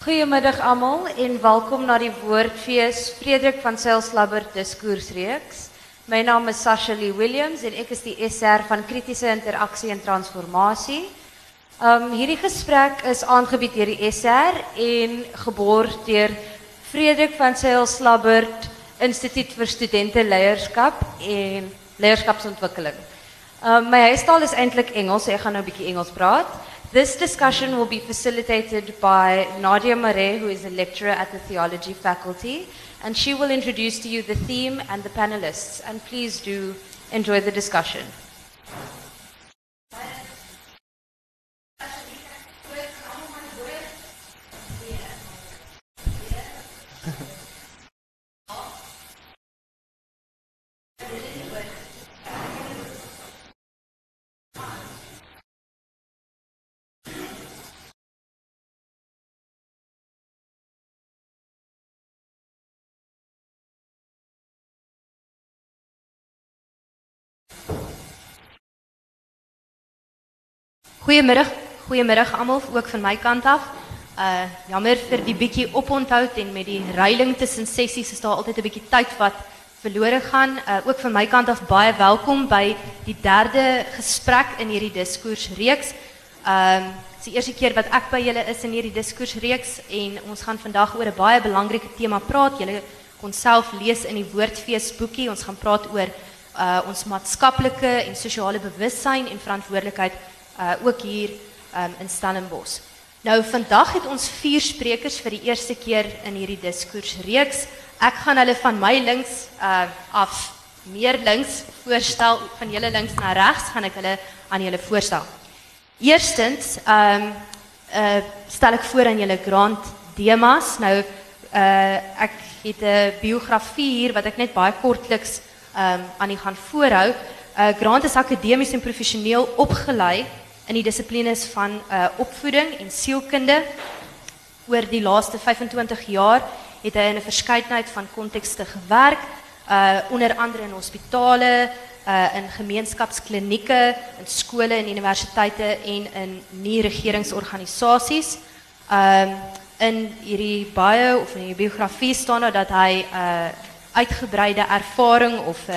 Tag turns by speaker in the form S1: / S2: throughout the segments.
S1: Goedemiddag allemaal en welkom naar die woordfees Frederik van Zelslabber Discoursreeks. Mijn naam is Sasha Lee Williams en ik is die SR van Kritische Interactie en Transformatie. Um, hierdie gesprek is aangebied deur die SR en geborg deur Frederik van Zelslabber Instituut vir Studente Leierskap en Leierskapsontwikkeling. Um, my huistaal is eintlik Engels, so ek gaan nou 'n bietjie Engels praat. This discussion will be facilitated by Nadia Mare, who is a lecturer at the theology faculty, and she will introduce to you the theme and the panelists. And please do enjoy the discussion.
S2: Goedemiddag, goedemiddag allemaal, ook van mijn kant af. Uh, jammer voor die beetje oponthoud en met die ruiling tussen sessies is daar altijd een beetje tijd wat verloren gaan. Uh, ook van mijn kant af baie welkom bij die derde gesprek in hierdie diskursreeks. Ehm uh, is die eerste keer wat ek by julle is in hierdie diskursreeks en ons gaan vandag oor 'n baie belangrike tema praat. Julle kon self lees in die Woordfees boekie. Ons gaan praat oor uh, ons maatskaplike en sosiale bewussyn en verantwoordelikheid uh ook hier um, in Stellenbosch. Nou vandag het ons vier sprekers vir die eerste keer in hierdie diskursreeks. Ek gaan hulle van my links uh af meer links voorstel, van julle links na regs gaan ek hulle aan julle voorstel. Eerstens, uh stel ek voor aan julle Grant Demas. Nou uh ek het biografie hier wat ek net baie kortliks ehm um, aan u gaan voorhou. Uh Grant is akademies en professioneel opgelei in die dissiplines van uh, opvoeding en sielkunde. Oor die laaste 25 jaar het hy in 'n verskeidenheid van kontekste gewerk, uh, onder andere in hospitale, uh, in gemeenskapsklinieke, in skole en universiteite en in nie-regeringsorganisasies. Um in hierdie bio of in die biografie staan daar dat 'n uh, uitgebreide ervaring of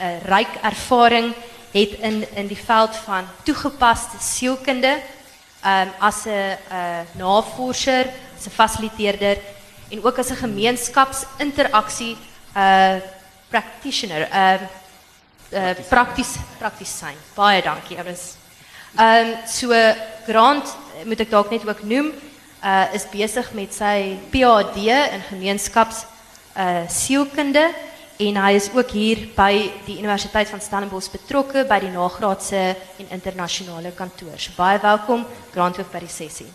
S2: uh, ryk ervaring het in in die veld van toegepaste sielkunde um, as 'n uh, navorser, as 'n fasiliteerder en ook as 'n gemeenskapsinteraksie uh practitioner, uh, uh prakties praktisyn. Baie dankie. Dit is ehm um, so Grant moet ek dalk net ook noem, uh is besig met sy PhD in gemeenskaps uh sielkunde en hy is ook hier by die Universiteit van Stellenbosch betrokke by die nagraadse en internasionale kantoor. So baie welkom Grant by die sessie.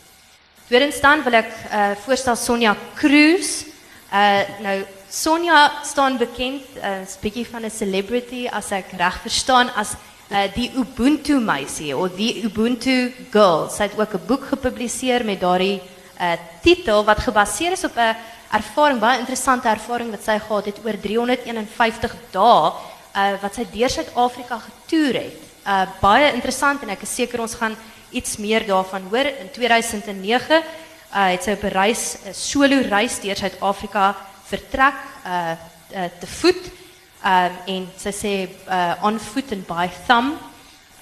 S2: Tweedens dan wil ek uh voorstel Sonja Cruz. Uh nou Sonja staan bekend uh, bietjie van 'n celebrity as ek reg verstaan uh die Ubuntu meisie of die Ubuntu girl. Sy het ook 'n boek gepubliseer met daardie uh titel wat gebaseer is op 'n ervaring, baie interessante ervaring wat sy gehad het oor 351 dae uh wat sy deur Suid-Afrika getoer het. Uh baie interessant en ek is seker ons gaan iets meer daarvan hoor. In 2009 uh het sy op 'n reis, 'n solo reis deur Suid-Afrika vertrek uh, te voet. Um en sy sê uh on and by thumb.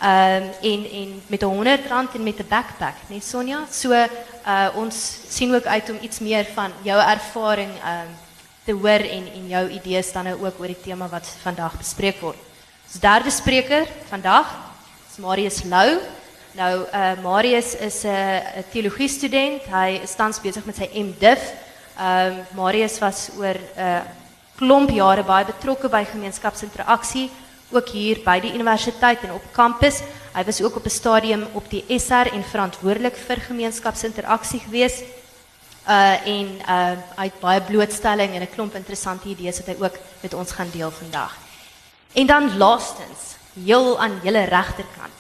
S2: Um en en met 'n 100 rand en met 'n backpack, nee Sonja. So uh ons sien ook uit om iets meer van jou ervaring um te hoor en en jou idees dan nou ook oor die tema wat vandag bespreek word. Ons derde spreker vandag is Marius Lou. Nou uh Marius is uh, teologie student. Hy is besig met sy MDiv. Um Marius was oor uh, klomp jare baie betrokke by gemeenskapsinteraksie ook hier by die universiteit en op kampus. Hy was ook op 'n stadium op die SR en verantwoordelik vir gemeenskapsinteraksie gewees. Uh en uh hy het baie blootstelling en 'n klomp interessante idees wat hy ook met ons gaan deel vandag. En dan laastens, heel aan julle regterkant,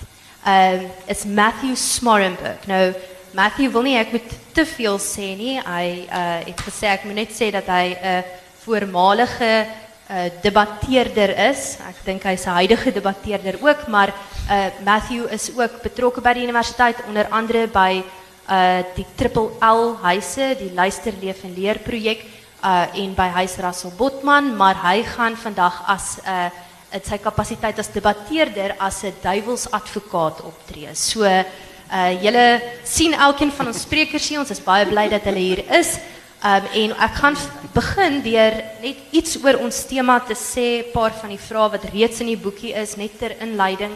S2: uh is Matthew Smorenberg. Nou Matthew wil nie ek moet te veel sê nie. Hy uh het gesê ek moet net sê dat hy 'n uh, voormalige uh, debatteerder is. Ek dink hy's 'n huidige debatteerder ook, maar uh, Matthew is ook betrokke by die universiteit onder andere by uh die Triple L huise, die luister leef en leer projek uh en by Huis Russell Botman, maar vandag as 'n uh, het sy kapasiteit as debatteerder as 'n duiwelsadvokaat optree. So uh julle sien elkeen van ons sprekers hier, ons is baie bly dat hulle hier is. Um en ek gaan begin deur net iets oor ons tema te sê, paar van die vrae wat reeds in die boekie is net ter inleiding.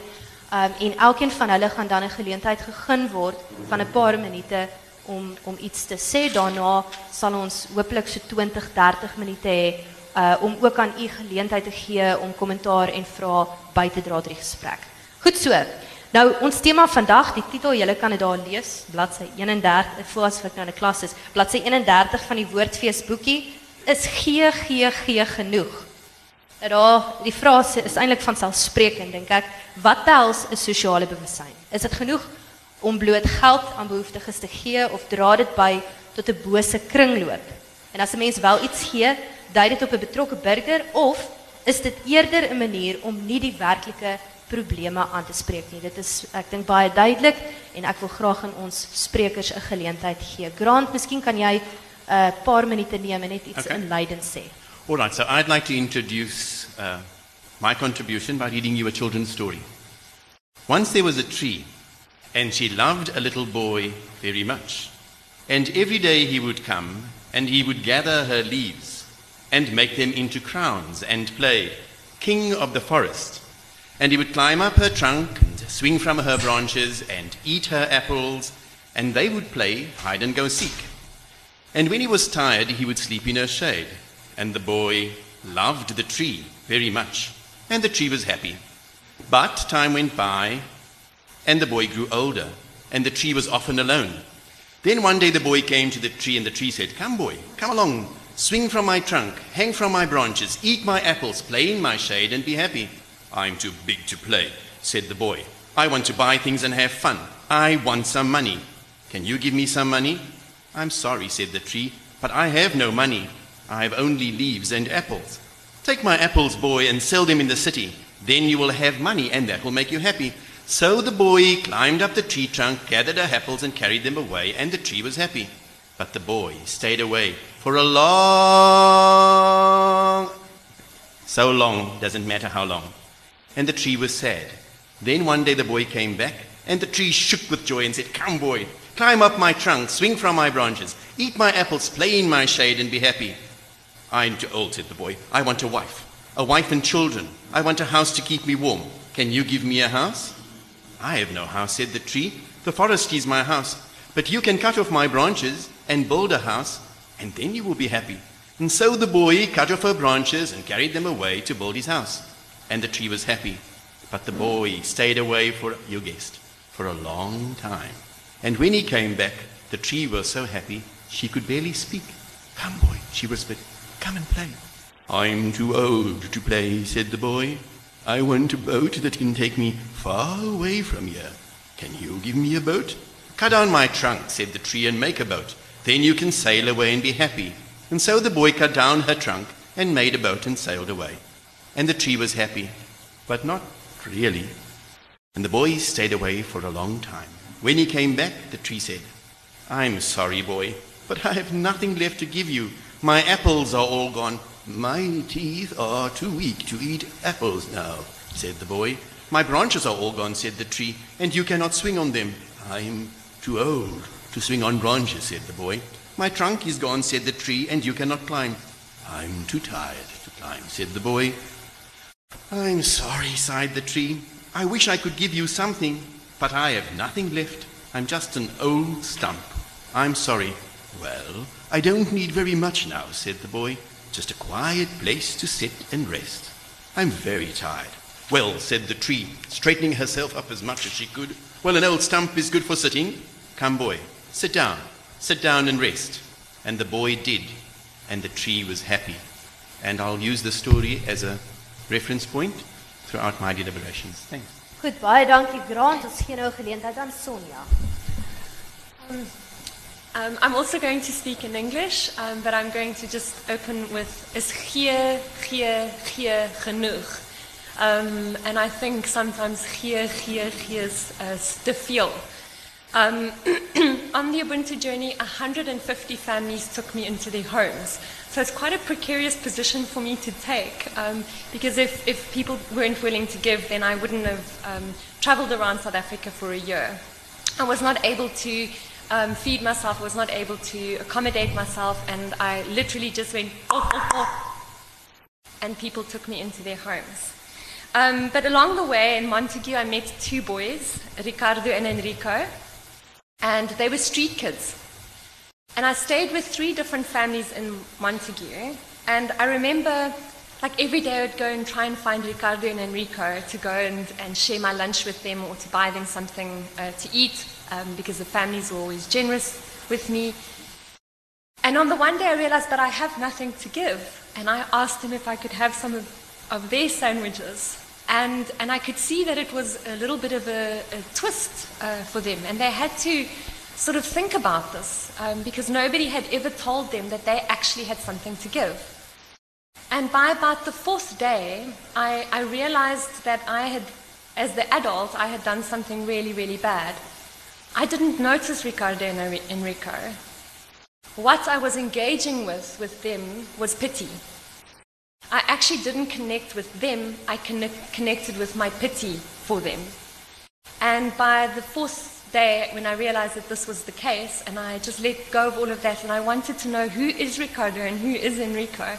S2: Um en elkeen van hulle gaan dan 'n geleentheid gegee word van 'n paar minute om om iets te sê. Daarna sal ons hopelik so 20, 30 minute hê uh om ook aan u geleentheid te gee om kommentaar en vrae by te dra gesprek. Goed so. Nou ons tema vandag, die titel, julle kan dit daar lees, bladsy 31, ek voel asof ek nou in 'n klas is. Bladsy 31 van die Woordfees boekie is gee gee gee genoeg. Nou daar die vraag is eintlik van selfsprekend dink ek. Wat tels 'n sosiale bewussyn? Is dit genoeg om bloot geld aan behoeftiges te gee of dra dit by tot 'n bose kringloop? En as 'n mens wel iets gee, dui dit op 'n betrokke burger of is dit eerder 'n manier om nie die werklike probleme aan te spreek nie? Dit is ek dink baie duidelik en ek wil graag aan ons sprekers 'n geleentheid gee. Grant, miskien kan jy 'n uh, paar minute neem en net iets
S3: Okay.
S2: inleidend sê.
S3: All right, so I'd like to introduce uh, my contribution by reading you a children's story. Once there was a tree, and she loved a little boy very much. And every day he would come, and he would gather her leaves, and make them into crowns, and play, King of the Forest. And he would climb up her trunk, and swing from her branches, and eat her apples, and they would play hide and go seek. And when he was tired, he would sleep in her shade. And the boy loved the tree very much, and the tree was happy. But time went by, and the boy grew older, and the tree was often alone. Then one day the boy came to the tree, and the tree said, Come, boy, come along, swing from my trunk, hang from my branches, eat my apples, play in my shade, and be happy. I'm too big to play, said the boy. I want to buy things and have fun. I want some money. Can you give me some money? I'm sorry, said the tree, but I have no money. I have only leaves and apples. Take my apples, boy, and sell them in the city. Then you will have money, and that will make you happy. So the boy climbed up the tree trunk, gathered the apples, and carried them away, and the tree was happy. But the boy stayed away for a long. So long, doesn't matter how long. And the tree was sad. Then one day the boy came back, and the tree shook with joy and said, Come, boy, climb up my trunk, swing from my branches, eat my apples, play in my shade, and be happy. I'm too old, said the boy. I want a wife, a wife and children. I want a house to keep me warm. Can you give me a house? I have no house, said the tree. The forest is my house. But you can cut off my branches and build a house, and then you will be happy. And so the boy cut off her branches and carried them away to build his house. And the tree was happy. But the boy stayed away for, you guessed, for a long time. And when he came back, the tree was so happy she could barely speak. Come, boy, she whispered, come and play. I'm too old to play, said the boy. I want a boat that can take me far away from here. Can you give me a boat? Cut down my trunk, said the tree, and make a boat. Then you can sail away and be happy. And so the boy cut down her trunk and made a boat and sailed away. And the tree was happy, but not really. And the boy stayed away for a long time. When he came back, the tree said, I'm sorry, boy, but I have nothing left to give you. My apples are all gone. My teeth are too weak to eat apples now, said the boy. My branches are all gone, said the tree, and you cannot swing on them. I'm too old to swing on branches, said the boy. My trunk is gone, said the tree, and you cannot climb. I'm too tired to climb, said the boy. I'm sorry, sighed the tree. I wish I could give you something, but I have nothing left. I'm just an old stump. I'm sorry. Well, I don't need very much now, said the boy. Just a quiet place to sit and rest. I'm very tired. Well, said the tree, straightening herself up as much as she could. Well, an old stump is good for sitting. Come, boy, sit down. Sit down and rest. And the boy did, and the tree was happy. And I'll use the story as a reference point throughout my deliberations. Thanks.
S2: Goed, baie dankie Grant. Ons gee nou geleentheid aan Sonja.
S4: Um, I'm also going to speak in English, um, but I'm going to just open with is gee, gee, gee genoeg. Um, and I think sometimes gee, gee, gee is, is te veel. Um, on the Ubuntu journey, 150 families took me into their homes. So it's quite a precarious position for me to take um, because if, if people weren't willing to give, then I wouldn't have um, traveled around South Africa for a year. I was not able to um, feed myself, I was not able to accommodate myself, and I literally just went off, off, off, and people took me into their homes. Um, but along the way in Montague, I met two boys, Ricardo and Enrico, and they were street kids. And I stayed with three different families in Montague, and I remember like every day I would go and try and find Ricardo and Enrico to go and, and share my lunch with them or to buy them something uh, to eat um, because the families were always generous with me. And on the one day I realized that I have nothing to give. And I asked them if I could have some of, of their sandwiches. And, and I could see that it was a little bit of a, a twist uh, for them. And they had to sort of think about this um, because nobody had ever told them that they actually had something to give. And by about the fourth day, I, I realized that I had, as the adult, I had done something really, really bad. I didn't notice Ricardo and Enrico. What I was engaging with with them was pity. I actually didn't connect with them, I connect, connected with my pity for them. And by the fourth day, when I realized that this was the case, and I just let go of all of that, and I wanted to know who is Ricardo and who is Enrico,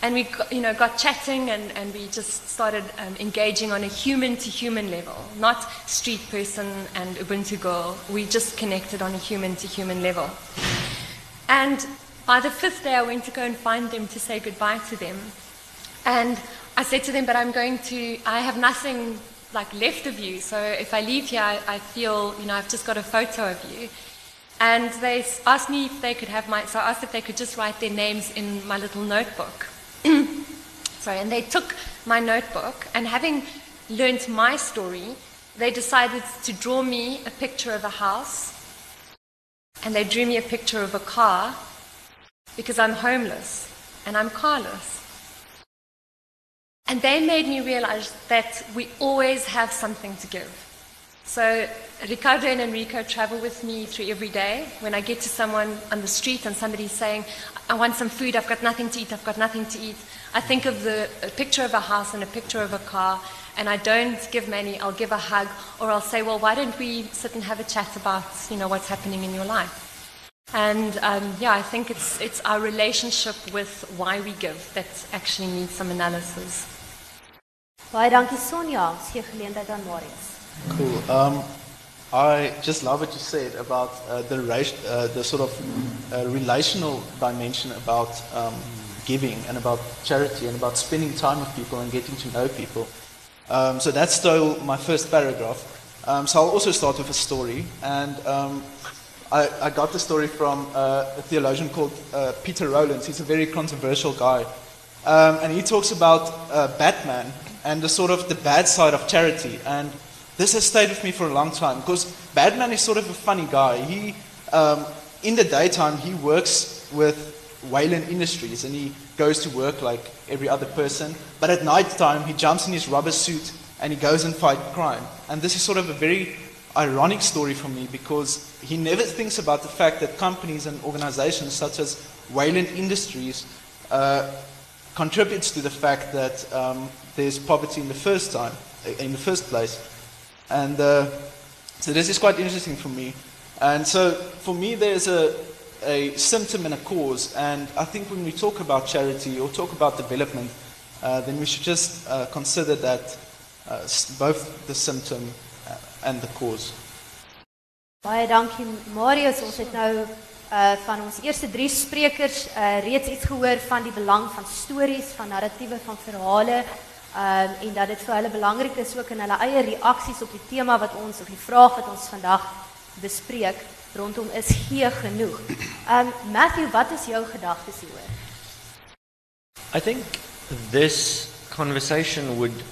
S4: and we got, you know, got chatting and, and we just started um, engaging on a human to human level, not street person and Ubuntu girl. We just connected on a human to human level. And by the fifth day, I went to go and find them to say goodbye to them. And I said to them, but I'm going to, I have nothing like left of you. So if I leave here, I, I feel, you know, I've just got a photo of you. And they asked me if they could have my, so I asked if they could just write their names in my little notebook. Sorry, and they took my notebook, and having learnt my story, they decided to draw me a picture of a house, and they drew me a picture of a car because I'm homeless and I'm carless. And they made me realize that we always have something to give. So Ricardo and Enrico travel with me through every day. When I get to someone on the street and somebody's saying, I want some food, I've got nothing to eat, I've got nothing to eat, I think of the picture of a house and a picture of a car, and I don't give money, I'll give a hug, or I'll say, well, why don't we sit and have a chat about, you know, what's happening in your life? And um, yeah, I think it's, it's our relationship with why we give that actually needs some analysis.
S2: Baie dankie Sonja, ons geleentheid aan Marius.
S5: Cool. Um, I just love what you said about uh, the, uh, the sort of uh, relational dimension about um, giving and about charity and about spending time with people and getting to know people. Um, so that's stole my first paragraph. Um, so I'll also start with a story. And um, I, I, got the story from uh, a theologian called uh, Peter Rollins. He's a very controversial guy. Um, and he talks about uh, Batman and the sort of the bad side of charity. And this has stayed with me for a long time because Batman is sort of a funny guy. He, um, in the daytime, he works with Wayland Industries and he goes to work like every other person. But at night time, he jumps in his rubber suit and he goes and fight crime. And this is sort of a very ironic story for me because he never thinks about the fact that companies and organizations such as Wayland Industries uh, contributes to the fact that um, there's poverty in the first time, in the first place. And uh, so this is quite interesting for me. And so for me, there's a, a symptom and a cause. And I think when we talk about charity or talk about development, uh, then we should just uh, consider that uh, both the symptom uh, and the cause.
S2: Baie dankie Marius. Ons het nou uh van ons eerste drie sprekers uh reeds iets gehoor van die belang van stories, van narratiewe, van verhale um, en dat dit vir hulle belangrik is ook in hulle eie reaksies op die tema wat ons of die vraag wat ons vandag bespreek rondom is gee genoeg. Um Matthew, wat is jou gedagtes hieroor?
S6: I think this conversation would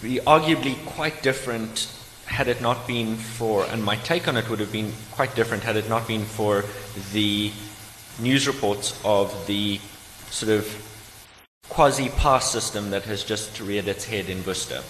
S6: be arguably quite different had it not been for, and my take on it would have been quite different had it not been for the news reports of the sort of quasi pass system that has just reared its head in Worcester.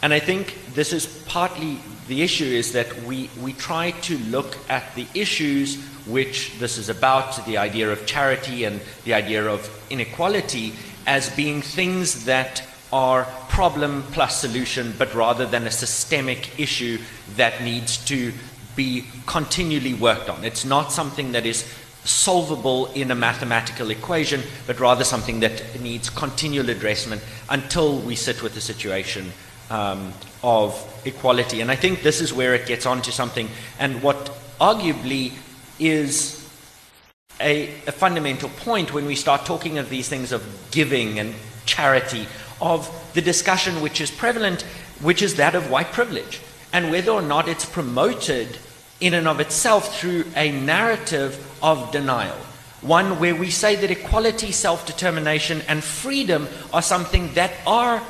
S6: And I think this is partly the issue is that we, we try to look at the issues which this is about, the idea of charity and the idea of inequality, as being things that are problem plus solution, but rather than a systemic issue that needs to be continually worked on. It's not something that is solvable in a mathematical equation, but rather something that needs continual addressment until we sit with the situation um, of equality. And I think this is where it gets onto something, and what arguably is a, a fundamental point when we start talking of these things of giving and charity, of the discussion which is prevalent, which is that of white privilege, and whether or not it's promoted in and of itself through a narrative of denial. One where we say that equality, self determination, and freedom are something that are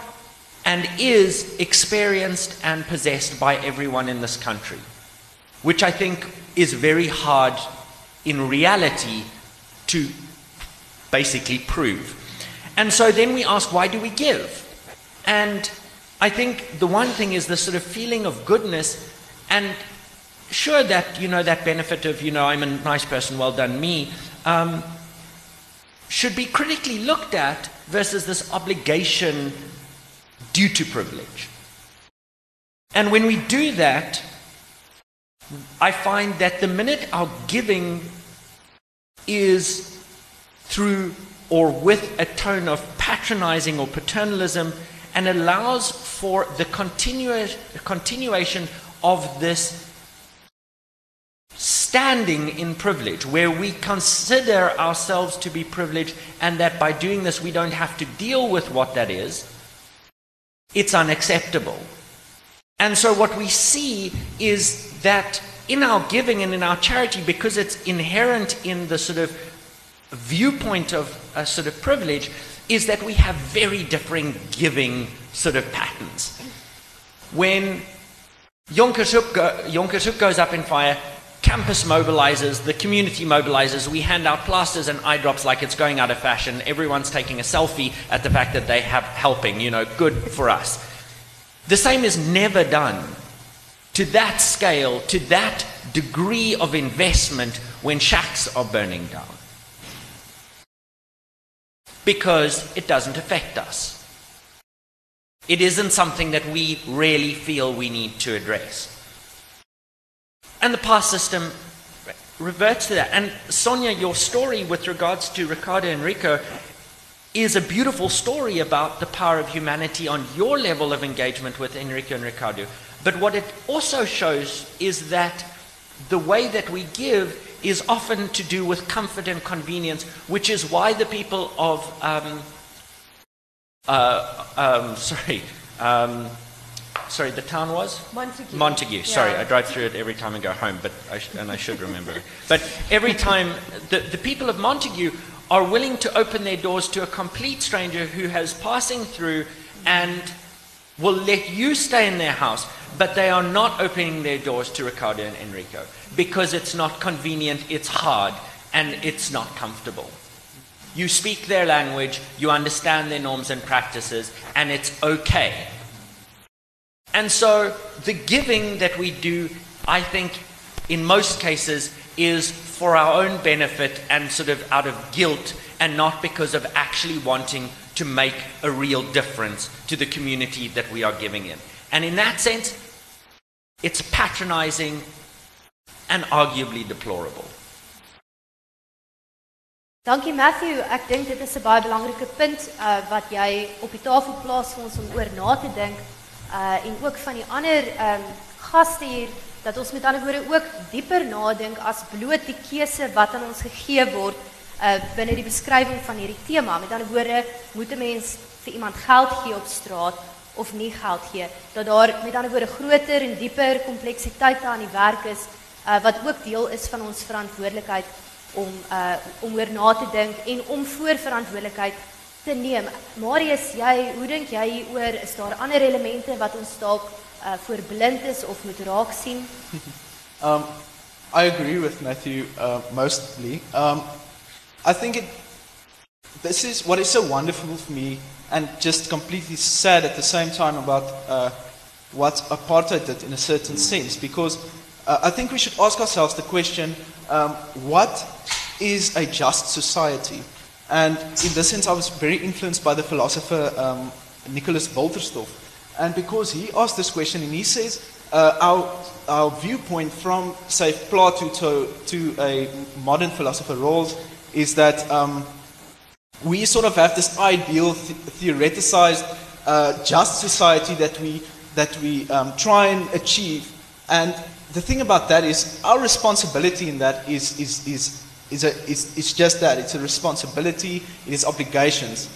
S6: and is experienced and possessed by everyone in this country, which I think is very hard in reality to basically prove. And so then we ask, why do we give? And I think the one thing is this sort of feeling of goodness and sure that, you know, that benefit of, you know, I'm a nice person, well done me, um, should be critically looked at versus this obligation due to privilege. And when we do that, I find that the minute our giving is through or with a tone of patronizing or paternalism and allows for the continua- continuation of this standing in privilege, where we consider ourselves to be privileged and that by doing this we don't have to deal with what that is, it's unacceptable. And so what we see is that in our giving and in our charity, because it's inherent in the sort of viewpoint of a sort of privilege, is that we have very differing giving sort of patterns. When Yom Kippur goes up in fire, campus mobilizes, the community mobilizes, we hand out plasters and eye drops like it's going out of fashion. Everyone's taking a selfie at the fact that they have helping, you know, good for us. The same is never done to that scale, to that degree of investment when shacks are burning down. Because it doesn't affect us. It isn't something that we really feel we need to address. And the past system reverts to that. And Sonja, your story with regards to Ricardo Enrico is a beautiful story about the power of humanity on your level of engagement with Enrico and Ricardo. But what it also shows is that the way that we give is often to do with comfort and convenience, which is why the people of, um, uh, um, sorry, um, sorry, the town was?
S4: Montague.
S6: Montague. Sorry,
S4: Yeah.
S6: I drive through it every time I go home, but I sh- and I should remember it. But every time, the, the people of Montague are willing to open their doors to a complete stranger who has passing through and will let you stay in their house, but they are not opening their doors to Ricardo and Enrico because it's not convenient, it's hard, and it's not comfortable. You speak their language, you understand their norms and practices, and it's okay. And so the giving that we do, I think, in most cases, is for our own benefit and sort of out of guilt and not because of actually wanting to make a real difference to the community that we are giving in. And in that sense, it's patronizing and arguably deplorable.
S2: Dankie Matthew, ek dink dit is 'n baie belangrike punt uh wat jy op die tafel plaas vir ons om oor na te dink uh en ook van die ander ehm um, gaste hier dat ons met ander woorde ook dieper nadink as bloot die keuse wat aan ons gegee word uh binne die beskrywing van hierdie tema. Met ander woorde, moet 'n mens vir iemand geld gee op straat of nie geld gee? Dat daar met ander woorde groter en dieper kompleksiteite aan die werk is uh wat ook deel is van ons verantwoordelikheid om uh om oor na te dink en om voorverantwoordelikheid te neem. Marius, jy, hoe dink jy hieroor? Is daar ander elemente wat ons dalk uh is of moet raak sien?
S5: Um, I agree with Matthew uh, mostly. Um, I think it. This is what is so wonderful for me, and just completely sad at the same time about uh, what apartheid did in a certain sense because uh, I think we should ask ourselves the question um, what is a just society? And in this sense, I was very influenced by the philosopher um, Nicholas Wolterstorff. And because he asked this question, and he says, uh, our, our viewpoint from, say, Plato to, to a modern philosopher Rawls is that um, we sort of have this ideal, th- theoreticized, uh, just society that we, that we um, try and achieve. And the thing about that is, our responsibility in that is, is, is, a, is, is just that it's a responsibility, it is obligations.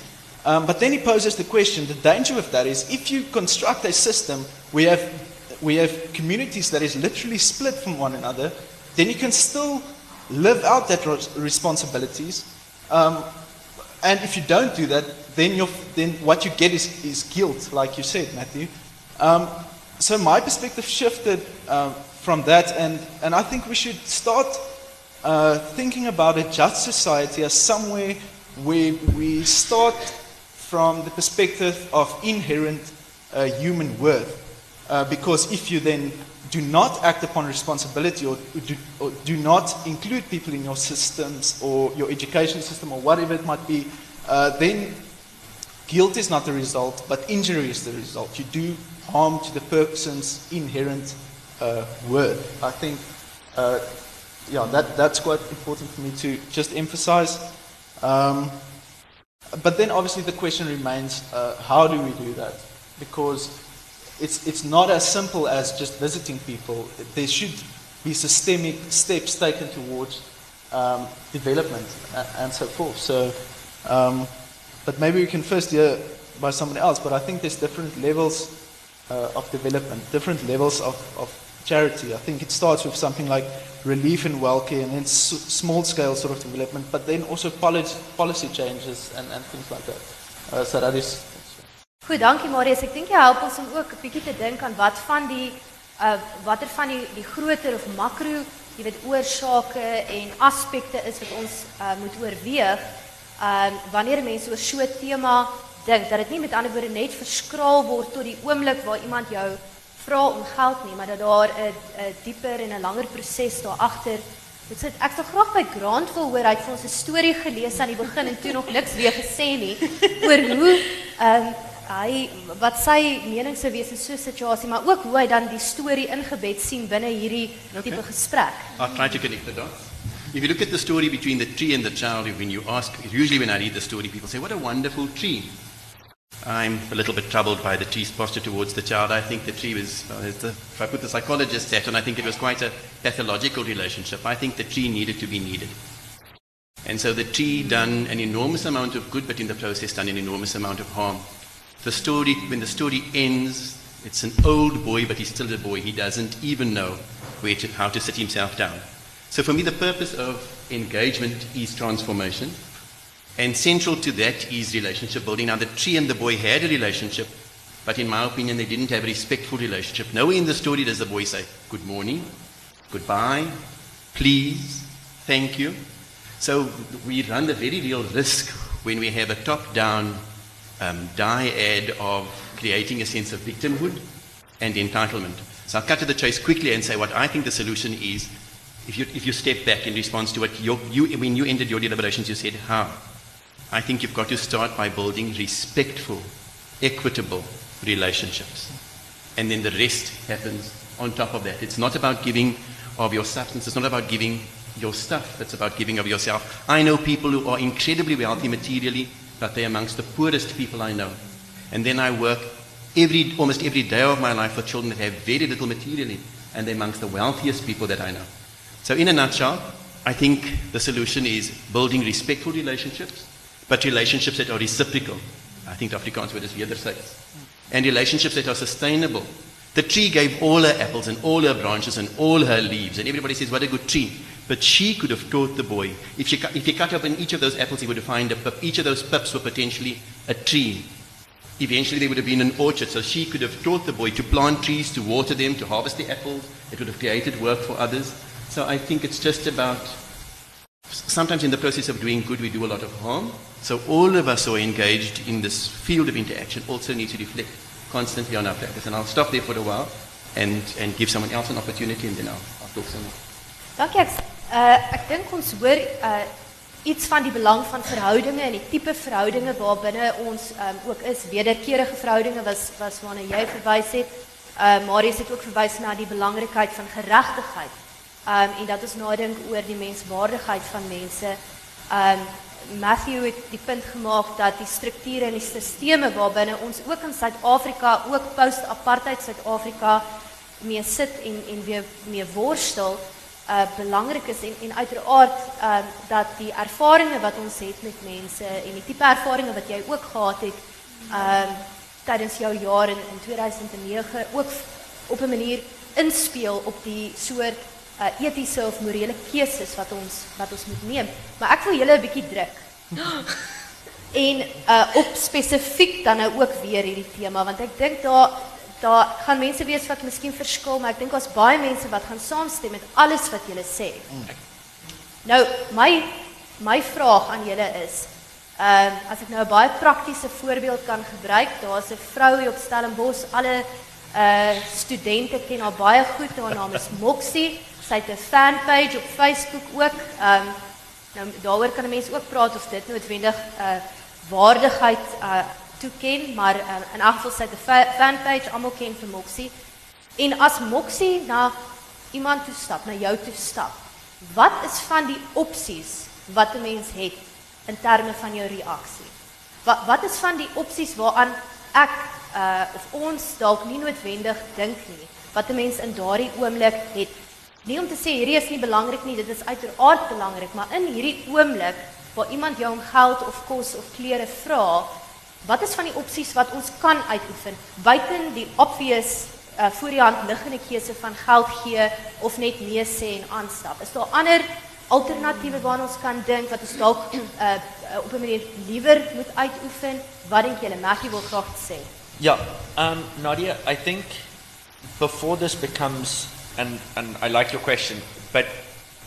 S5: Um, but then he poses the question the danger of that is if you construct a system we have, we have communities that is literally split from one another, then you can still live out that responsibilities. Um, and if you don't do that, then, you're, then what you get is, is guilt, like you said, Matthew. Um, so my perspective shifted uh, from that, and, and I think we should start uh, thinking about a just society as somewhere where we start from the perspective of inherent uh, human worth. Uh, because if you then do not act upon responsibility or do, or do, not include people in your systems or your education system or whatever it might be, uh, then guilt is not the result, but injury is the result. You do harm to the person's inherent uh, worth. I think, uh, yeah, that, that's quite important for me to just emphasize. Um, but then obviously the question remains uh, how do we do that? Because it's, it's not as simple as just visiting people. There should be systemic steps taken towards um, development and, and, so forth. So, um, but maybe we can first hear by somebody else. But I think there's different levels uh, of development, different levels of, of charity. I think it starts with something like relief and welcare, and then small scale sort of development, but then also policy, policy changes and, and things like that. Uh, so that is.
S2: Goed, dankie Marius. Ek dink jy help ons om ook 'n bietjie te dink aan wat van die uh watter van die die groter of makro, jy weet oorsake en aspekte is wat ons uh moet oorweeg. Uh wanneer mense oor so 'n tema dink dat dit nie met ander woorde net verskraal word tot die oomblik waar iemand jou vra om geld nie, maar dat daar 'n dieper en 'n langer proses daar agter. Dit sê ek graag by Grant wil hoor hy het vir ons 'n storie gelees aan die begin en toe nog niks weer gesê nie oor hoe ehm um, hy wat sy mening sou wees in so 'n situasie, maar ook hoe hy dan die storie ingebed sien binne hierdie okay. tipe gesprek.
S3: I'll try to connect the dots. If you look at the story between the tree and the child, when you ask, usually when I read the story, people say, What a wonderful tree. I'm a little bit troubled by the tree's posture towards the child. I think the tree was, well, the, if I put the psychologist hat on, I think it was quite a pathological relationship. I think the tree needed to be needed. And so the tree done an enormous amount of good, but in the process done an enormous amount of harm. The story, when the story ends, it's an old boy, but he's still a boy. He doesn't even know where to, how to sit himself down. So for me, the purpose of engagement is transformation. And central to that is relationship building. Now, the tree and the boy had a relationship, but in my opinion, they didn't have a respectful relationship. Nowhere in the story does the boy say, Good morning, goodbye, please, thank you. So we run the very real risk when we have a top down um, dyad of creating a sense of victimhood and entitlement. So I'll cut to the chase quickly and say what I think the solution is. If you, if you step back in response to what you, when you ended your deliberations, you said, How? I think you've got to start by building respectful, equitable relationships. And then the rest happens on top of that. It's not about giving of your substance, it's not about giving your stuff, it's about giving of yourself. I know people who are incredibly wealthy materially, but they're amongst the poorest people I know. And then I work every, almost every day of my life with children that have very little materially, and they're amongst the wealthiest people that I know. So, in a nutshell, I think the solution is building respectful relationships but relationships that are reciprocal. I think the Afrikaans word is wedersyds. And relationships that are sustainable. The tree gave all her apples and all her branches and all her leaves, and everybody says, What a good tree. But she could have taught the boy. If, she, if he cut open each of those apples, he would find a pip. Each of those pips were potentially a tree. Eventually, there would have been an orchard, so she could have taught the boy to plant trees, to water them, to harvest the apples. It would have created work for others. So I think it's just about sometimes in the process of doing good, we do a lot of harm. So all of us who are engaged in this field of interaction also need to reflect constantly on our platters. And I'll stop there for a while and, and give someone else an opportunity and then I'll, talk some more.
S2: Dankie ek uh ek dink ons hoor uh iets van die belang van verhoudinge en die tipe verhoudinge waarbinne ons um, ook is. Wederkerige verhoudinge was was waarna jy verwys het. Uh Marius het ook verwys na die belangrikheid van geregtigheid. Um en dat ons nadink oor die menswaardigheid van mense. Um Matthew het die punt gemaak dat die strukture en die stelsels waarbinne ons ook in Suid-Afrika, ook post-apartheid Suid-Afrika mee sit en en weer mee worstel uh belangrik is en en uiteraard uh dat die ervarings wat ons het met mense en die tipe ervarings wat jy ook gehad het uh tydens jou jaar in in 2009 ook op 'n manier inspeel op die soort uh etiese of morele keuses wat ons wat ons moet neem. Maar ek wil julle 'n bietjie druk. en uh op spesifiek dan nou ook weer hierdie tema want ek dink daar daar gaan mense wees wat miskien verskil, maar ek dink daar's baie mense wat gaan saamstem met alles wat julle sê. Nou, my my vraag aan julle is, ehm uh, as ek nou 'n baie praktiese voorbeeld kan gebruik, daar's 'n vrou hier op Stellenbosch, alle uh studente ken haar baie goed, haar naam is Moxie. Sy het 'n fanpage op Facebook ook. Ehm um, nou daaroor kan 'n mens ook praat of dit noodwendig uh waardigheid uh toeken, maar uh, in elk geval sy het 'n fanpage almal ken vir Moxie. En as Moxie na iemand toe stap, na jou toe stap, wat is van die opsies wat 'n mens het in terme van jou reaksie? Wat wat is van die opsies waaraan ek uh of ons dalk nie noodwendig dink nie, wat 'n mens in daardie oomblik het? Nie om te sê hierdie is nie belangrik nie, dit is uiteraard belangrik, maar in hierdie oomblik waar iemand jou om geld of kos of klere vra, wat is van die opsies wat ons kan uitoefen buiten die obvious uh, voor die hand liggende keuse van geld gee of net nee sê en aanstap. Is daar ander alternatiewe waarna ons kan dink wat ons dalk uh, op 'n manier liewer moet uitoefen? Wat dink julle? Maggie wil graag sê.
S6: Yeah, um, Nadia, I think before this becomes, and, and I like your question, but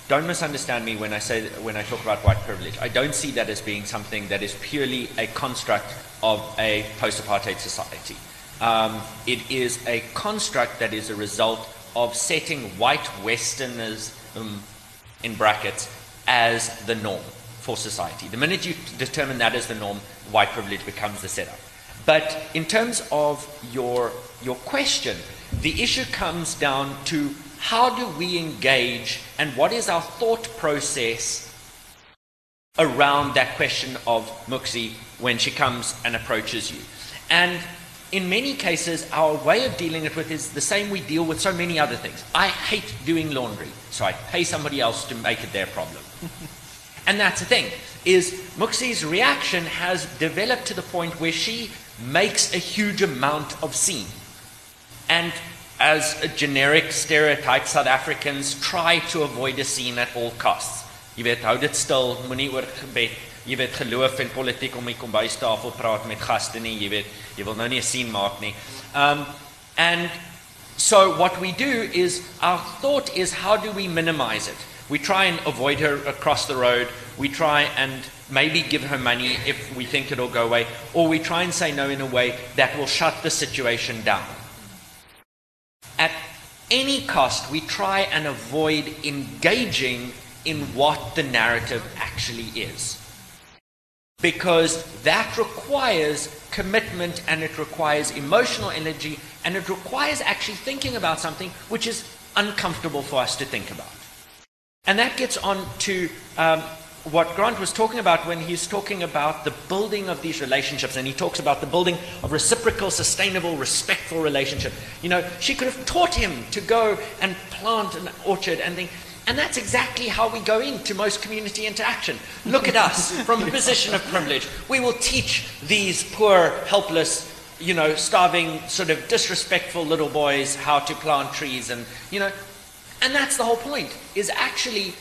S6: don't misunderstand me when I say when I talk about white privilege. I don't see that as being something that is purely a construct of a post-apartheid society. Um, it is a construct that is a result of setting white Westerners um, in brackets as the norm for society. The minute you determine that as the norm, white privilege becomes the setup. But in terms of your, your question, the issue comes down to how do we engage and what is our thought process around that question of Muxi when she comes and approaches you. And in many cases, our way of dealing it with is the same we deal with so many other things. I hate doing laundry, so I pay somebody else to make it their problem. and that's the thing, is Muxi's reaction has developed to the point where she makes a huge amount of scene. And as a generic stereotype, South Africans try to avoid a scene at all costs. Jy weet, hou dit stil, moenie oor gebed, jy weet geloof en politiek om die kombuistafel praat met gaste nie, jy weet, jy wil nou nie 'n scene maak nie. Um and so what we do is our thought is how do we minimize it? We try and avoid her across the road. We try and maybe give her money if we think it'll go away, or we try and say no in a way that will shut the situation down. At any cost, we try and avoid engaging in what the narrative actually is. Because that requires commitment and it requires emotional energy and it requires actually thinking about something which is uncomfortable for us to think about. And that gets on to um, what Grant was talking about when he's talking about the building of these relationships, and he talks about the building of reciprocal, sustainable, respectful relationship. You know, she could have taught him to go and plant an orchard and think, and that's exactly how we go into most community interaction. Look at us from a position of privilege. We will teach these poor, helpless, you know, starving, sort of disrespectful little boys how to plant trees and, you know, and that's the whole point is actually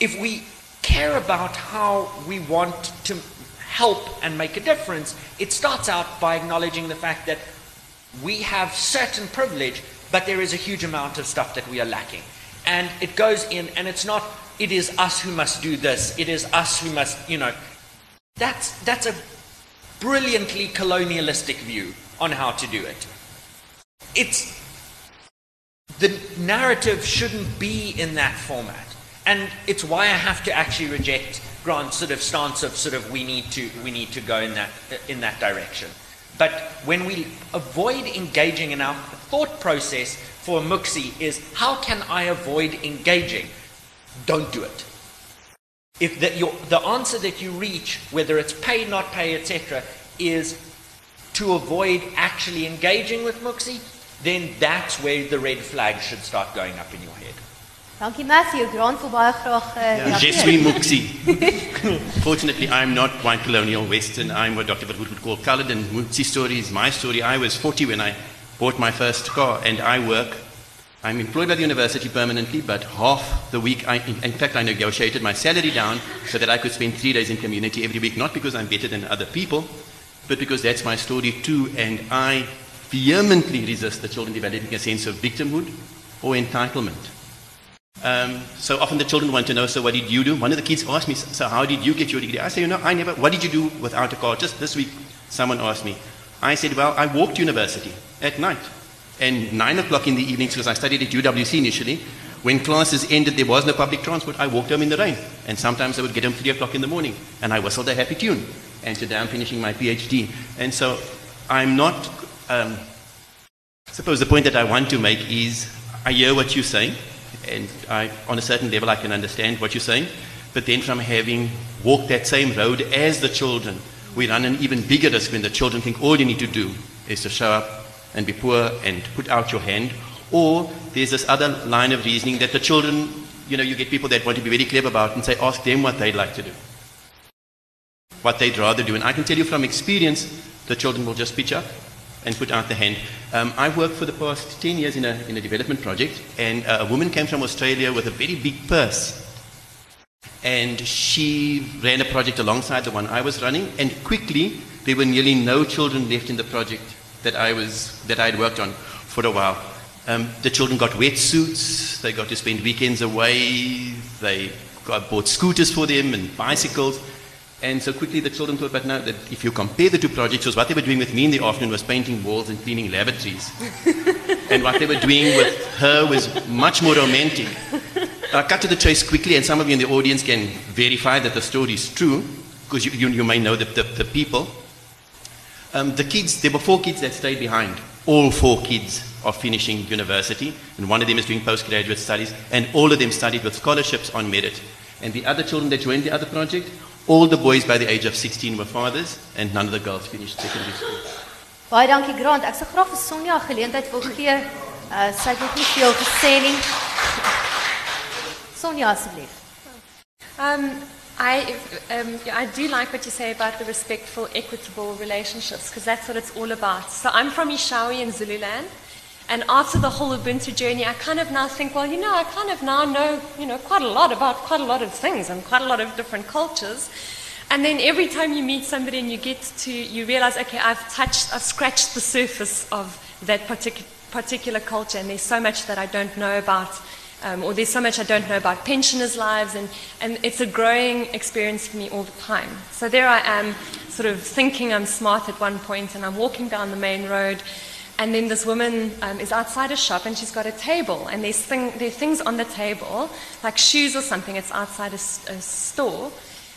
S6: if we care about how we want to help and make a difference, it starts out by acknowledging the fact that we have certain privilege, but there is a huge amount of stuff that we are lacking and it goes in and it's not it is us who must do this it is us who must you know that's that's a brilliantly colonialistic view on how to do it. It's the narrative shouldn't be in that format. And it's why I have to actually reject Grant's sort of stance of sort of we need to we need to go in that in that direction. But when we avoid engaging in our thought process for Muxi is how can I avoid engaging? Don't do it. If the, your, the answer that you reach, whether it's pay, not pay, etc., is to avoid actually engaging with Muxi, then that's where the red flag should start going up in your head.
S2: Dankie Matthew, Grant wil baie graag uh,
S3: Yes, we Muxi. Fortunately, I'm not white colonial Western. I'm what Dr. Verwoerd would call colored, and Muxi story is my story. I was 40 when I bought my first car, and I work. I'm employed by the university permanently, but half the week, I, in, in fact, I negotiated my salary down so that I could spend three days in community every week, not because I'm better than other people, but because that's my story too, and I vehemently resist the children developing a sense of victimhood or entitlement. Um, so often the children want to know, so what did you do? One of the kids asked me, so how did you get your degree? I say, you know, I never, what did you do without a car? Just this week, someone asked me. I said, well, I walked to university at night. And nine o'clock in the evening, because I studied at UWC initially, when classes ended, there was no public transport. I walked home in the rain. And sometimes I would get home three o'clock in the morning, and I whistled a happy tune. And today I'm finishing my PhD. And so I'm not, um, I suppose the point that I want to make is I hear what you're saying, and I, on a certain level I can understand what you're saying. But then from having walked that same road as the children, we run an even bigger risk when the children think all you need to do is to show up and be poor and put out your hand. Or there's this other line of reasoning that the children, you know, you get people that want to be very clever about and say, ask them what they'd like to do, what they'd rather do. And I can tell you from experience, the children will just pitch up and put out the hand. Um, I've worked for the past 10 years in a, in a development project, and uh, a woman came from Australia with a very big purse. And she ran a project alongside the one I was running, and quickly there were nearly no children left in the project that I was that I had worked on for a while. Um, the children got wetsuits. They got to spend weekends away. They got bought scooters for them and bicycles. And so quickly the children thought, but now that if you compare the two projects, was what they were doing with me in the afternoon was painting walls and cleaning lavatories. and what they were doing with her was much more romantic. I'll cut to the chase quickly, and some of you in the audience can verify that the story is true, because you, you, you may know the, the, the people. Um, the kids, there were four kids that stayed behind. All four kids are finishing university, and one of them is doing postgraduate studies, and all of them studied with scholarships on merit. And the other children that joined the other project, all the boys by the age of 16 were fathers, and none of the girls finished secondary school.
S2: Baie dankie Grant. Ek sal graag vir Sonja 'n geleentheid wil gee. Uh sy het nog nie veel gesê nie. Sonja asseblief.
S4: Um, I, um, I do like what you say about the respectful, equitable relationships because that's what it's all about. So I'm from Eshowe in Zululand, and after the whole Ubuntu journey, I kind of now think, well, you know, I kind of now know, you know, quite a lot about quite a lot of things and quite a lot of different cultures. And then every time you meet somebody and you get to, you realize, okay, I've touched, I've scratched the surface of that particular particular culture, and there's so much that I don't know about um, or there's so much I don't know about pensioners' lives, and, and it's a growing experience for me all the time. So there I am, sort of thinking I'm smart at one point, and I'm walking down the main road, and then this woman um, is outside a shop, and she's got a table, and there's thing, there are things on the table, like shoes or something, it's outside a, a store,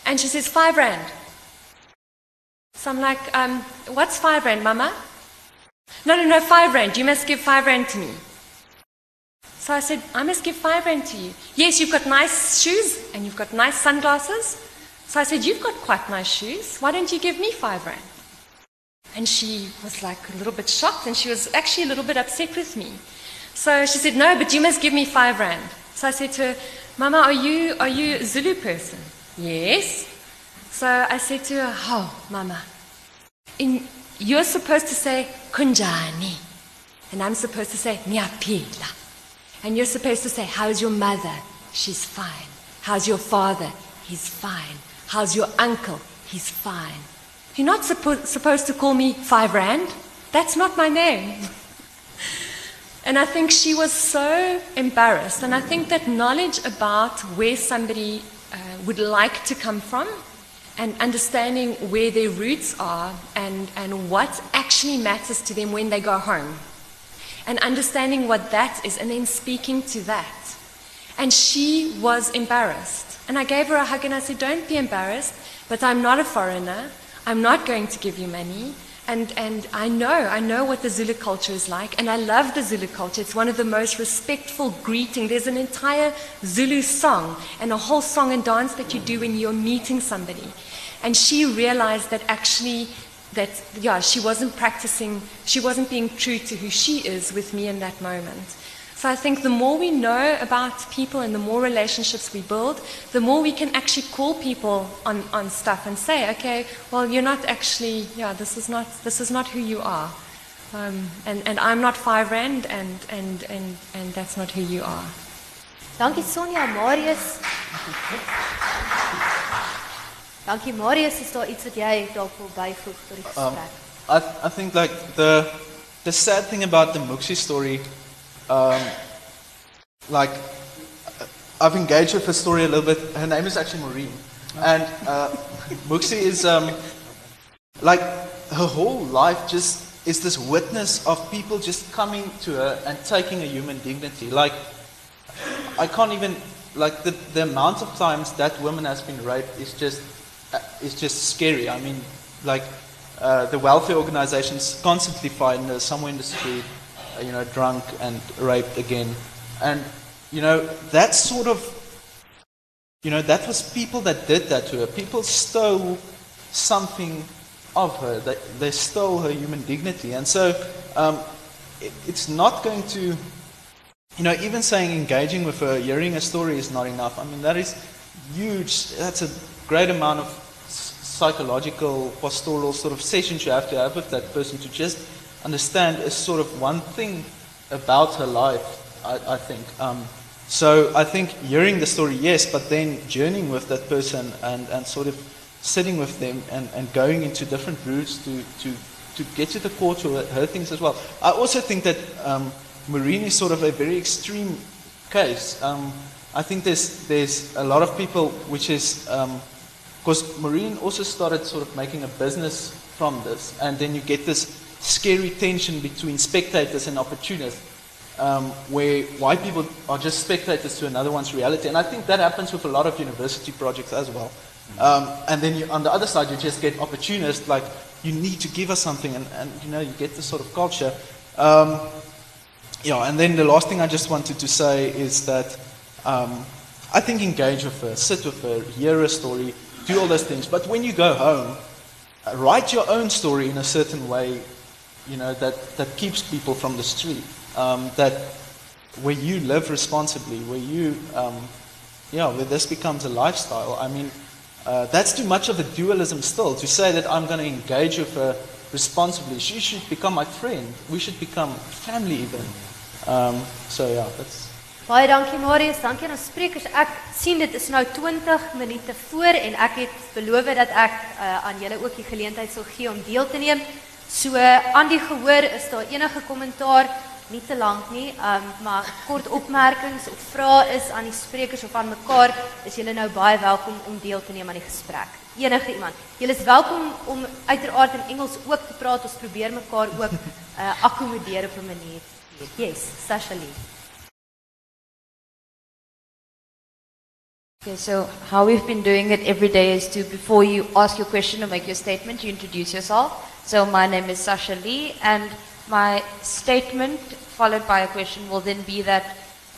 S4: and she says, five rand. So I'm like, um, what's five rand, mama? No, no, no, five rand. You must give five rand to me. So I said, I must give five rand to you. Yes, you've got nice shoes and you've got nice sunglasses. So I said, You've got quite nice shoes. Why don't you give me five rand? And she was like a little bit shocked and she was actually a little bit upset with me. So she said, No, but you must give me five rand. So I said to her, Mama, are you, are you a Zulu person? Yes. So I said to her, Oh, Mama, in, you're supposed to say kunjani. And I'm supposed to say nyaphila. And you're supposed to say, How's your mother? She's fine. How's your father? He's fine. How's your uncle? He's fine. You're not suppo- supposed to call me Five Rand. That's not my name. and I think she was so embarrassed. And I think that knowledge about where somebody uh, would like to come from and understanding where their roots are and, and what actually matters to them when they go home. And understanding what that is and then speaking to that. And she was embarrassed. And I gave her a hug and I said, Don't be embarrassed, but I'm not a foreigner. I'm not going to give you money. And, and I know, I know what the Zulu culture is like, and I love the Zulu culture. It's one of the most respectful greeting. There's an entire Zulu song and a whole song and dance that you do when you're meeting somebody. And she realized that actually, that, yeah, she wasn't practicing, she wasn't being true to who she is with me in that moment. So I think the more we know about people and the more relationships we build, the more we can actually call people on, on stuff and say, okay, well, you're not actually, yeah, this is not, this is not who you are. Um, and, and I'm not five rand, and, and, and, and that's not who you are.
S2: Dankie Sonja, Marius. Dankie Marius, is daar iets wat jy dalk wil byvoeg tot die gesprek?
S5: I, I think like the the sad thing about the Muxie story, um, like I've engaged with her story a little bit. Her name is actually Maureen, and uh, Muxie is um, like her whole life just is this witness of people just coming to her and taking a human dignity. Like I can't even like the the amount of times that woman has been raped is just uh, is just scary. I mean, like uh, the welfare organizations constantly find her somewhere in the street, uh, you know, drunk and raped again, and you know that sort of, you know, that was people that did that to her. People stole something of her. They, they stole her human dignity, and so um, it, it's not going to. You know, even saying engaging with her, hearing a story is not enough. I mean, that is huge. That's a great amount of psychological, pastoral sort of sessions you have to have with that person to just understand is sort of one thing about her life, I, I think. Um, so I think hearing the story, yes, but then journeying with that person and, and sort of sitting with them and, and going into different routes to, to, to get to the core to her, things as well. I also think that um, Maureen is sort of a very extreme case. Um, I think there's, there's a lot of people which is, um, because Maureen also started sort of making a business from this, and then you get this scary tension between spectators and opportunists, um, where white people are just spectators to another one's reality. And I think that happens with a lot of university projects as well. Um, and then you, on the other side, you just get opportunists like, you need to give us something, and, and you know, you get this sort of culture. Um, yeah, and then the last thing I just wanted to say is that um, I think engage with her, sit with her, hear her story, do all those things. But when you go home, write your own story in a certain way, you know, that, that keeps people from the street. Um, that where you live responsibly, where you, um, yeah, where this becomes a lifestyle. I mean, uh, that's too much of a dualism still to say that I'm going to engage with her responsibly. She should become my friend. We should become family even. Um, so yeah, that's.
S2: Baie dankie Marius, dankie aan ons sprekers. Ek sien dit is nou 20 minute voor en ek het beloof dat ek uh, aan julle ook die geleentheid sal gee om deel te neem. So aan die gehoor is daar enige kommentaar, nie te lank nie, um, maar kort opmerkings of vrae is aan die sprekers of aan mekaar, is julle nou baie welkom om deel te neem aan die gesprek. Enige iemand. Julle is welkom om uiteraard in Engels ook te praat. Ons probeer mekaar ook uh, akkommodeer op 'n manier. Yes, Sasha Lee.
S1: Okay, so how we've been doing it every day is to, before you ask your question or make your statement, you introduce yourself. So my name is Sasha Lee, and my statement followed by a question will then be that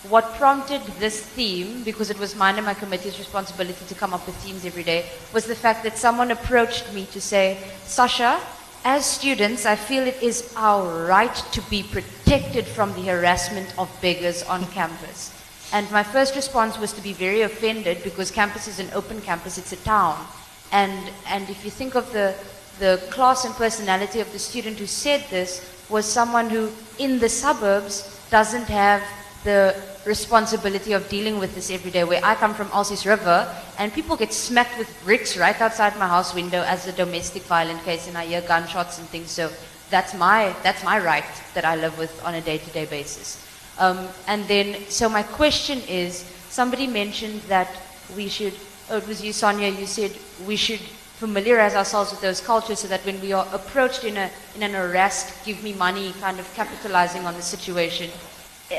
S1: what prompted this theme, because it was mine and my committee's responsibility to come up with themes every day, was the fact that someone approached me to say, Sasha, as students, I feel it is our right to be protected from the harassment of beggars on campus. And my first response was to be very offended because campus is an open campus, it's a town. And, and if you think of the, the class and personality of the student who said this, was someone who, in the suburbs, doesn't have the responsibility of dealing with this every day. Where I come from, Elsies River, and people get smacked with bricks right outside my house window as a domestic violent case, and I hear gunshots and things. So that's my, that's my right that I live with on a day to day basis. Um, and then, so my question is somebody mentioned that we should, oh, it was you, Sonja, you said we should familiarize ourselves with those cultures so that when we are approached in, a, in an arrest, give me money, kind of capitalizing on the situation,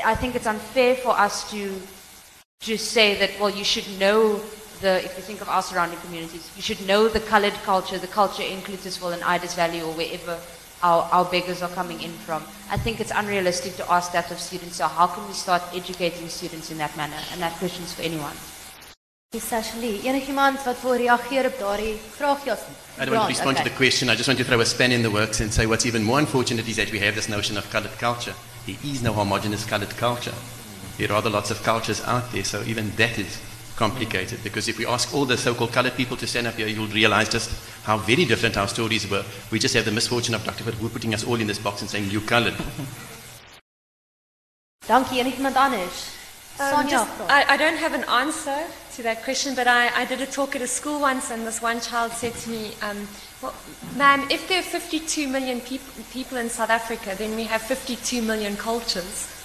S1: I think it's unfair for us to just say that, well, you should know the, if you think of our surrounding communities, you should know the colored culture, the culture in Cloetesville and Idas Valley or wherever our, our beggars are coming in from. I think it's unrealistic to ask that of students. So how can we start educating students in that manner? And that question is for anyone.
S2: Essentially, enigiemand wat wil reageer op daardie vraag ja.
S3: I don't want to respond to the question. I just want to throw a span in the works and say what's even more unfortunate is that we have this notion of colored culture. There is no homogenous colored culture. There are other lots of cultures out there, so even that is complicated. Because if we ask all the so-called colored people to stand up here, you'll realize just how very different our stories were. We just have the misfortune of Dr. Verwoerd putting us all in this box and saying, you colored.
S2: Dankie, enigiemand anders?
S4: Um,
S2: Sonja.
S4: just- I, I don't have an answer to that question, but I, I did a talk at a school once, and this one child said to me, um, well, ma'am, if there are 52 million peop- people in South Africa, then we have 52 million cultures.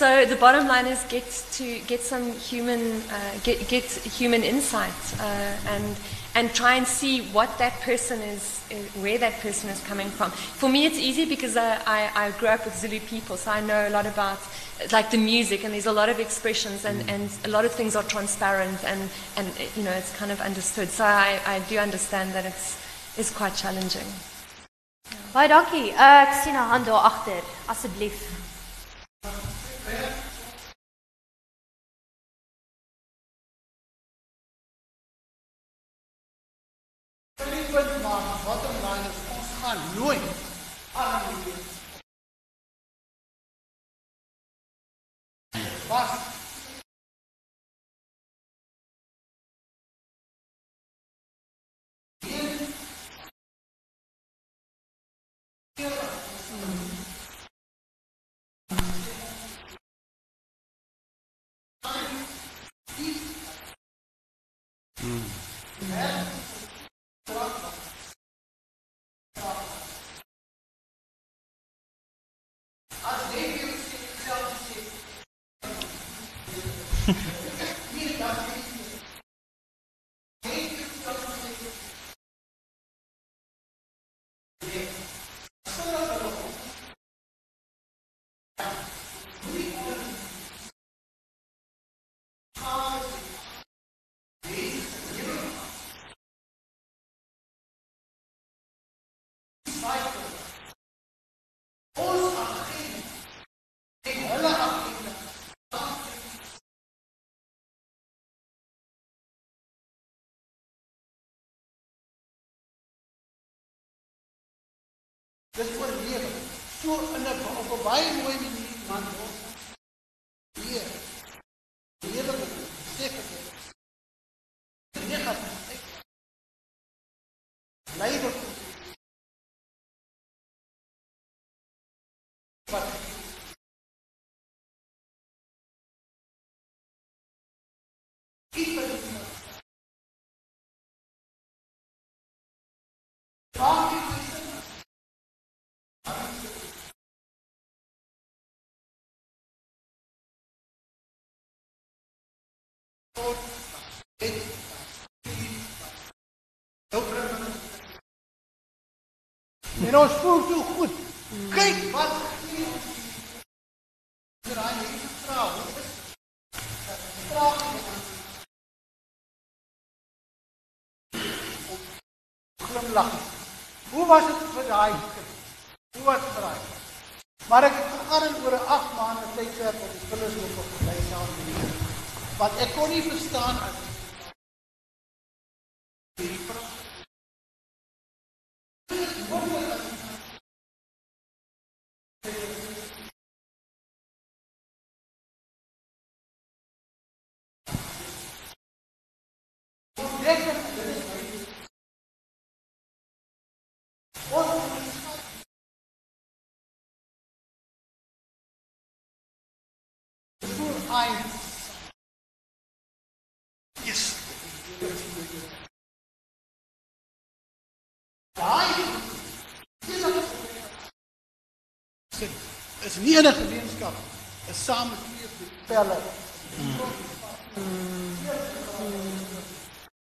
S4: So the bottom line is get to get some human uh, get get human insight uh, and and try and see what that person is, uh, where that person is coming from. For me, it's easy because I, I, I grew up with Zulu people, so I know a lot about like the music, and there's a lot of expressions, and, and a lot of things are transparent, and, and you know it's kind of understood. So I, I do understand that it's it's quite challenging.
S2: Baie dankie. Uh, ek sien 'n hand daar agter. Asseblief.
S7: Punt maar bottom line is ons gaan nooit aan die was dit oorleef so in 'n op 'n baie mooi manier man ons hier lewe seker negatief leider wat iets En ons voel so goed. Kyk wat gee ons. Draai hierdie vrou. Vraag glimlag. Hoe was dit vir daai kind? Hoe was dit vir daai? Maar ek het gegaan oor 'n 8 maande tydperk op die filosofie op gebly saam met die wat ek kon nie verstaan as hierdie Daai is is nie 'n gemeenskap, is saam met twee pelle.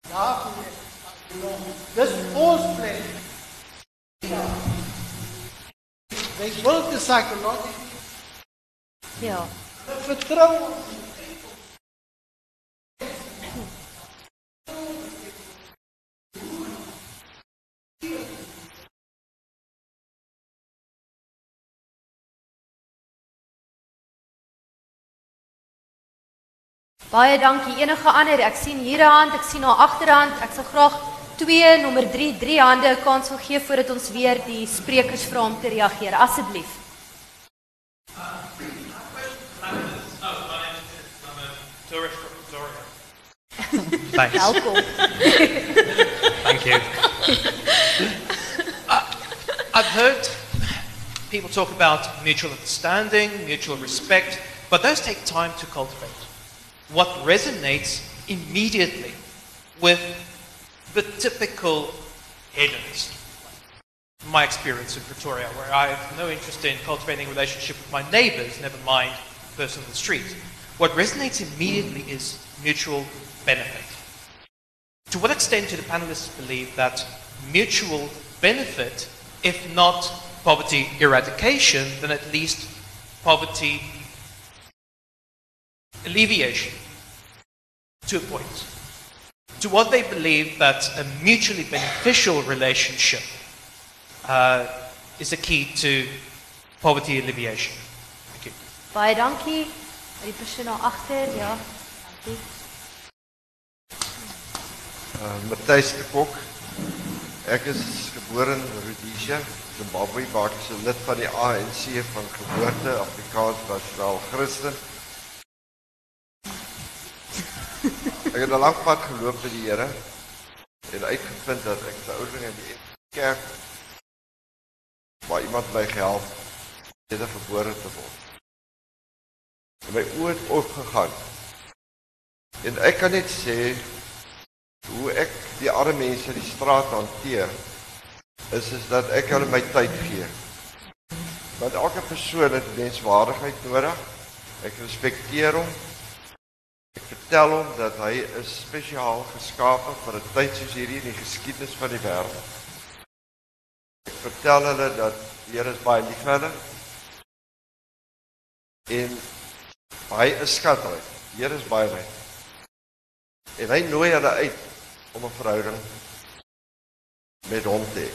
S7: Daarvoor Dis ons plek. They built the psychological
S2: Ja.
S7: vertrouwen.
S2: Baie dankie. Enige ander? Ek sien hier 'n hand, ek sien haar agterhand. Ek sal graag 2 nommer 3 3 hande 'n kans wil gee voordat ons weer die sprekers vra om te reageer. Asseblief.
S8: Thanks.
S2: Welkom.
S8: Thank you. I, I've heard people talk about mutual understanding, mutual respect, but those take time to cultivate. What resonates immediately with the typical hedonist, my experience in Pretoria, where I have no interest in cultivating a relationship with my neighbors, never mind the person on the street. What resonates immediately is mutual benefit. To what extent do the panelists believe that mutual benefit, if not poverty eradication, then at least poverty alleviation to a point? To what they believe that a mutually beneficial relationship uh, is the key to poverty alleviation? Thank you.
S2: Baie dankie. Die persoon daar agter, ja. Dankie.
S9: Uh, Matthijs de Kok. Ek is gebore in Rhodesia, Zimbabwe, maar ek is 'n lid van die ANC van geboorte, Afrikaans was wel Christen. Ek het 'n lang pad geloop met die Here en uitgevind dat ek se ouers in die kerk waar iemand my gehelp het om gebore te word. En my oë het oopgegaan. En ek kan net sê hoe ek die arme mense in die straat hanteer is is dat ek hulle my tyd gee. Want elke persoon het menswaardigheid nodig. Ek respekteer hom. Ek vertel hom dat hy is spesiaal geskape vir 'n tyd soos hierdie in die geskiedenis van die wêreld. Ek vertel hulle dat die Here is baie lief vir hulle. En hy is skatryk. Die Here is baie ryk. En hy nooi hulle uit om 'n verhouding met hom te hê.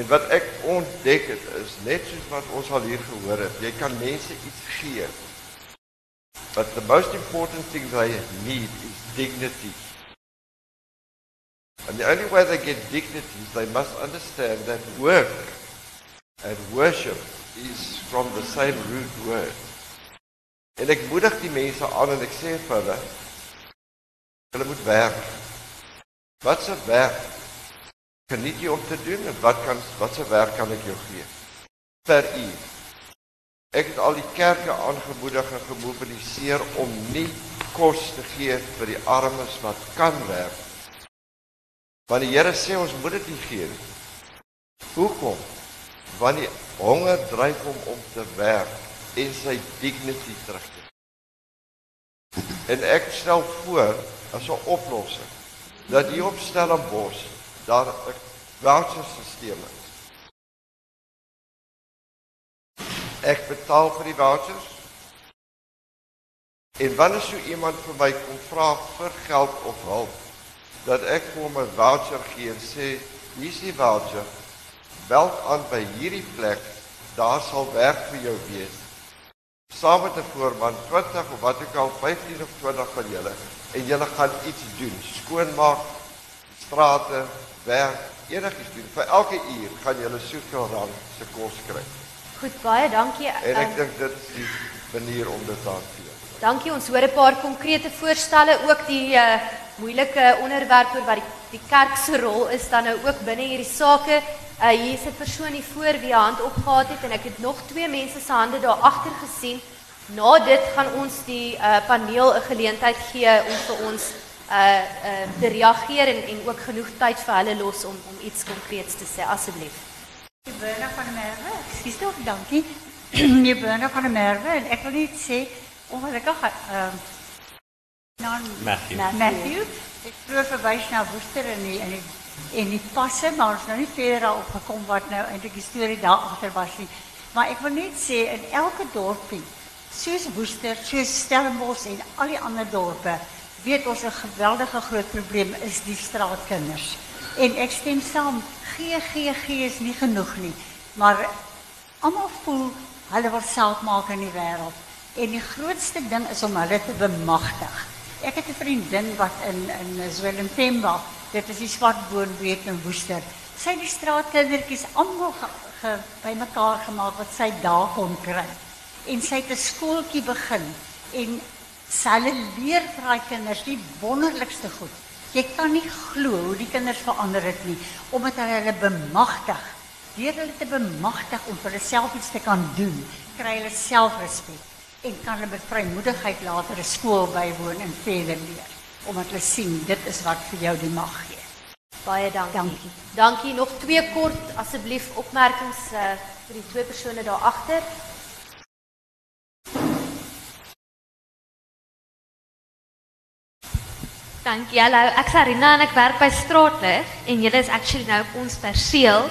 S9: En wat ek ontdek het is net soos wat ons al hier gehoor het, jy kan mense iets gee. But the most important thing they need is dignity. And the only way they get dignity is they must understand that work and worship is from the same root word. En ek moedig die mense aan en ek sê vir hulle hulle moet werk. Wat se werk geniet jy om te doen en wat kan wat se werk kan ek jou gee? Per uur. Ek het al die kerke aangemoedig en gemobiliseer om nie kos te gee vir die armes wat kan werk. Want die Here sê ons moet dit nie gee nie. Hoekom? Want die honger dryf hom om te werk en sy dignity terug te En ek stel voor as 'n oplossing dat hier op Stellenbosch daar 'n voucherstelsel is. Ek betaal vir die vouchers. En wanneer so iemand vir my kom vra vir geld of hulp, dat ek hom 'n voucher gee en sê, "Hier is die voucher. Bel aan by hierdie plek, daar sal werk vir jou wees." Saam met 'n voorman, 20 of wat ook al, 15 of 20 van julle en julle gaan iets doen, skoonmaak, strate, werk, enigiets doen. Vir elke uur gaan julle soveel rand se kos kry.
S2: Goed, baie dankie.
S9: En ek
S2: Ehm,
S9: dink dit is die manier om dit te hanteer.
S2: Dankie. Ons hoor 'n paar konkrete voorstelle ook die uh, moeilike onderwerp oor wat die, die kerk se rol is dan nou ook binne hierdie sake. Uh, hier is 'n persoon hier voor wie 'n hand opgehaal het en ek het nog twee mense se hande daar agter gesien. Na dit gaan ons die uh, paneel 'n geleentheid gee om vir ons uh, uh, te reageer en, en ook genoeg tyd vir hulle los om om iets konkreets te sê asseblief.
S10: Die Burner van der Merwe, tog, dankie. Die Burner van der Merwe en ek wil net sê ongelukkig ehm uh, nou
S8: Matthew.
S10: Matthew Ek vloer verwys na Woester en die en die en die passe, maar ons nou nie verder daarop gekom wat nou eintlik die storie daar agter was nie. Maar ek wil net sê in elke dorpie, soos Woester, soos Stellenbosch en al die ander dorpe, weet ons 'n geweldige groot probleem is die straatkinders. En ek stem saam, gee gee gee is nie genoeg nie, maar almal voel hulle wil self maak in die wêreld. En die grootste ding is om hulle te bemagtig. Ek het 'n vriendin wat in in Zwelintemba, dit is die Swartboon weet in Woester. Sy het die straatkindertjies almal ge, ge, bymekaar gemaak wat sy daar kon kry. En sy het 'n skooltjie begin en sy leer daai kinders die wonderlikste goed. Jy kan nie glo hoe die kinders verander het nie omdat hulle hulle bemagtig. Deur hulle te bemagtig om vir hulle self iets te kan doen, kry hulle selfrespek en kan hulle met vrymoedigheid later 'n skool bywoon en verder leer omdat hulle sien dit is wat vir jou die mag gee.
S2: Baie dankie.
S10: Dankie.
S2: Dankie. Nog twee kort asseblief opmerkings uh, vir die twee persone daar agter.
S11: Dankie. Hallo, ek is Arina en ek werk by Straatlig en julle is actually nou op ons perseel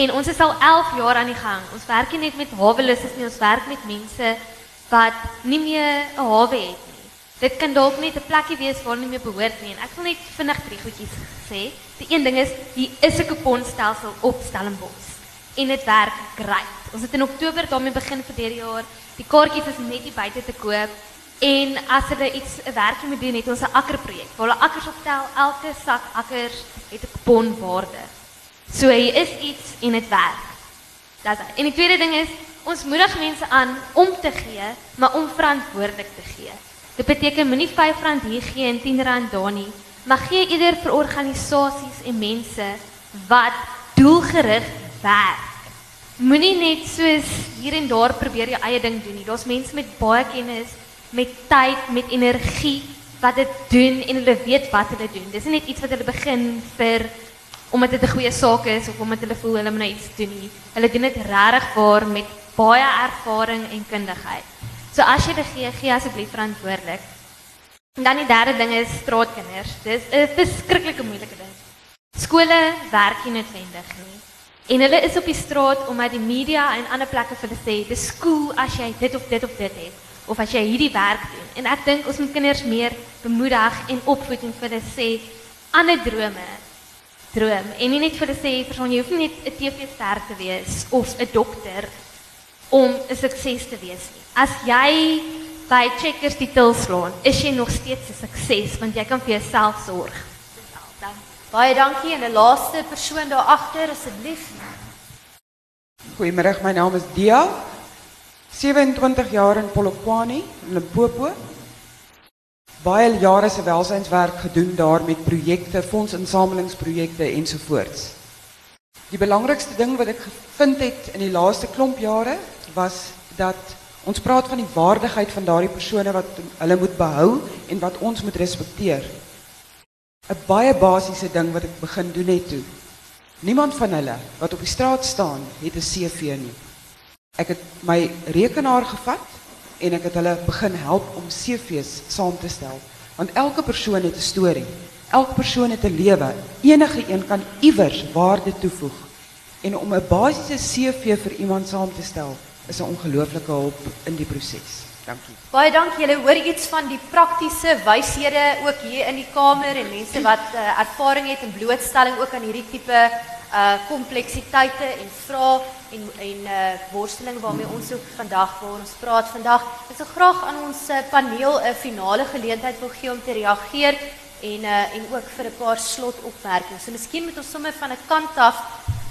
S11: en ons is al 11 jaar aan die gang. Ons werk nie net met haweloses nie, ons werk met mense wat nie meer 'n hawe het nie. Dit kan dalk net 'n plekkie wees waar nie meer behoort nie en ek wil net vinnig drie goedjies sê. Die een ding is, hier is 'n kuponstelsel op Stellenbosch en dit werk great. Ons het in Oktober daarmee begin vir hierdie jaar. Die kaartjies is net hier buite te koop. En as hulle iets 'n werkie moet doen, het ons 'n akkerprojek. Waar hulle akkers optel, elke sak akkers het 'n kuponwaarde. So hier is iets en dit werk. Dis En die tweede ding is, ons moedig mense aan om te gee, maar om verantwoordelik te gee. Dit beteken moenie R5 hier gee en R10 daar nie, maar gee eerder vir organisasies en mense wat doelgerig werk. Moenie net soos hier en daar probeer jou eie ding doen nie. Daar's mense met baie kennis, met tyd, met energie wat dit doen en hulle weet wat hulle doen. Dis nie net iets wat hulle begin vir omdat dit 'n goeie saak is of omdat hulle voel hulle moet nou iets doen nie. Hulle doen dit regtig waar met baie ervaring en kundigheid. So as jy dit gee, gee asseblief verantwoordelik. En dan die derde ding is straatkinders. Dis 'n verskriklike moeilike ding. Skole werk nie noodwendig nie. En hulle is op die straat omdat die media en ander plekke vir hulle sê, "Dis cool as jy dit of dit of dit het." Of as jy hierdie werk doen. En ek dink ons moet kinders meer bemoedig en opvoed en vir hulle sê ander drome droom en nie net vir hulle sê persoon jy hoef nie net 'n TV-ster te wees of 'n dokter om 'n sukses te wees nie. As jy by Checkers die til slaan, is jy nog steeds 'n sukses want jy kan vir jouself sorg. Dan
S2: Baie dankie en 'n laaste persoon daar agter asseblief.
S12: Goeiemiddag, my naam is Dia. 27 jaar in Polokwane, in Limpopo. Baie jare se welsynswerk gedoen daar met projekte, fondsinsamelingsprojekte ensovoorts. Die belangrikste ding wat ek gevind het in die laaste klomp jare was dat ons praat van die waardigheid van daardie persone wat hulle moet behou en wat ons moet respekteer. 'n Baie basiese ding wat ek begin doen het toe. Niemand van hulle wat op die straat staan, het 'n CV nie. Ek het my rekenaar gevat en ek het hulle begin help om CV's saam te stel. Want elke persoon het 'n storie. Elke persoon het 'n lewe. Enige een kan iewers waarde toevoeg. En om 'n basiese CV vir iemand saam te stel is 'n ongelooflike hulp in die proses. Dankie.
S2: Baie dankie. Julle hoor iets van die praktiese wyshede ook hier in die kamer en mense wat uh, ervaring het in blootstelling ook aan hierdie tipe uh kompleksiteite en vrae en en uh worsteling waarmee ons ook vandag waar ons praat vandag. Ek sou graag aan ons uh, paneel 'n finale geleentheid wil gee om te reageer en uh en ook vir 'n paar slotopmerkings. So miskien moet ons sommer van 'n kant af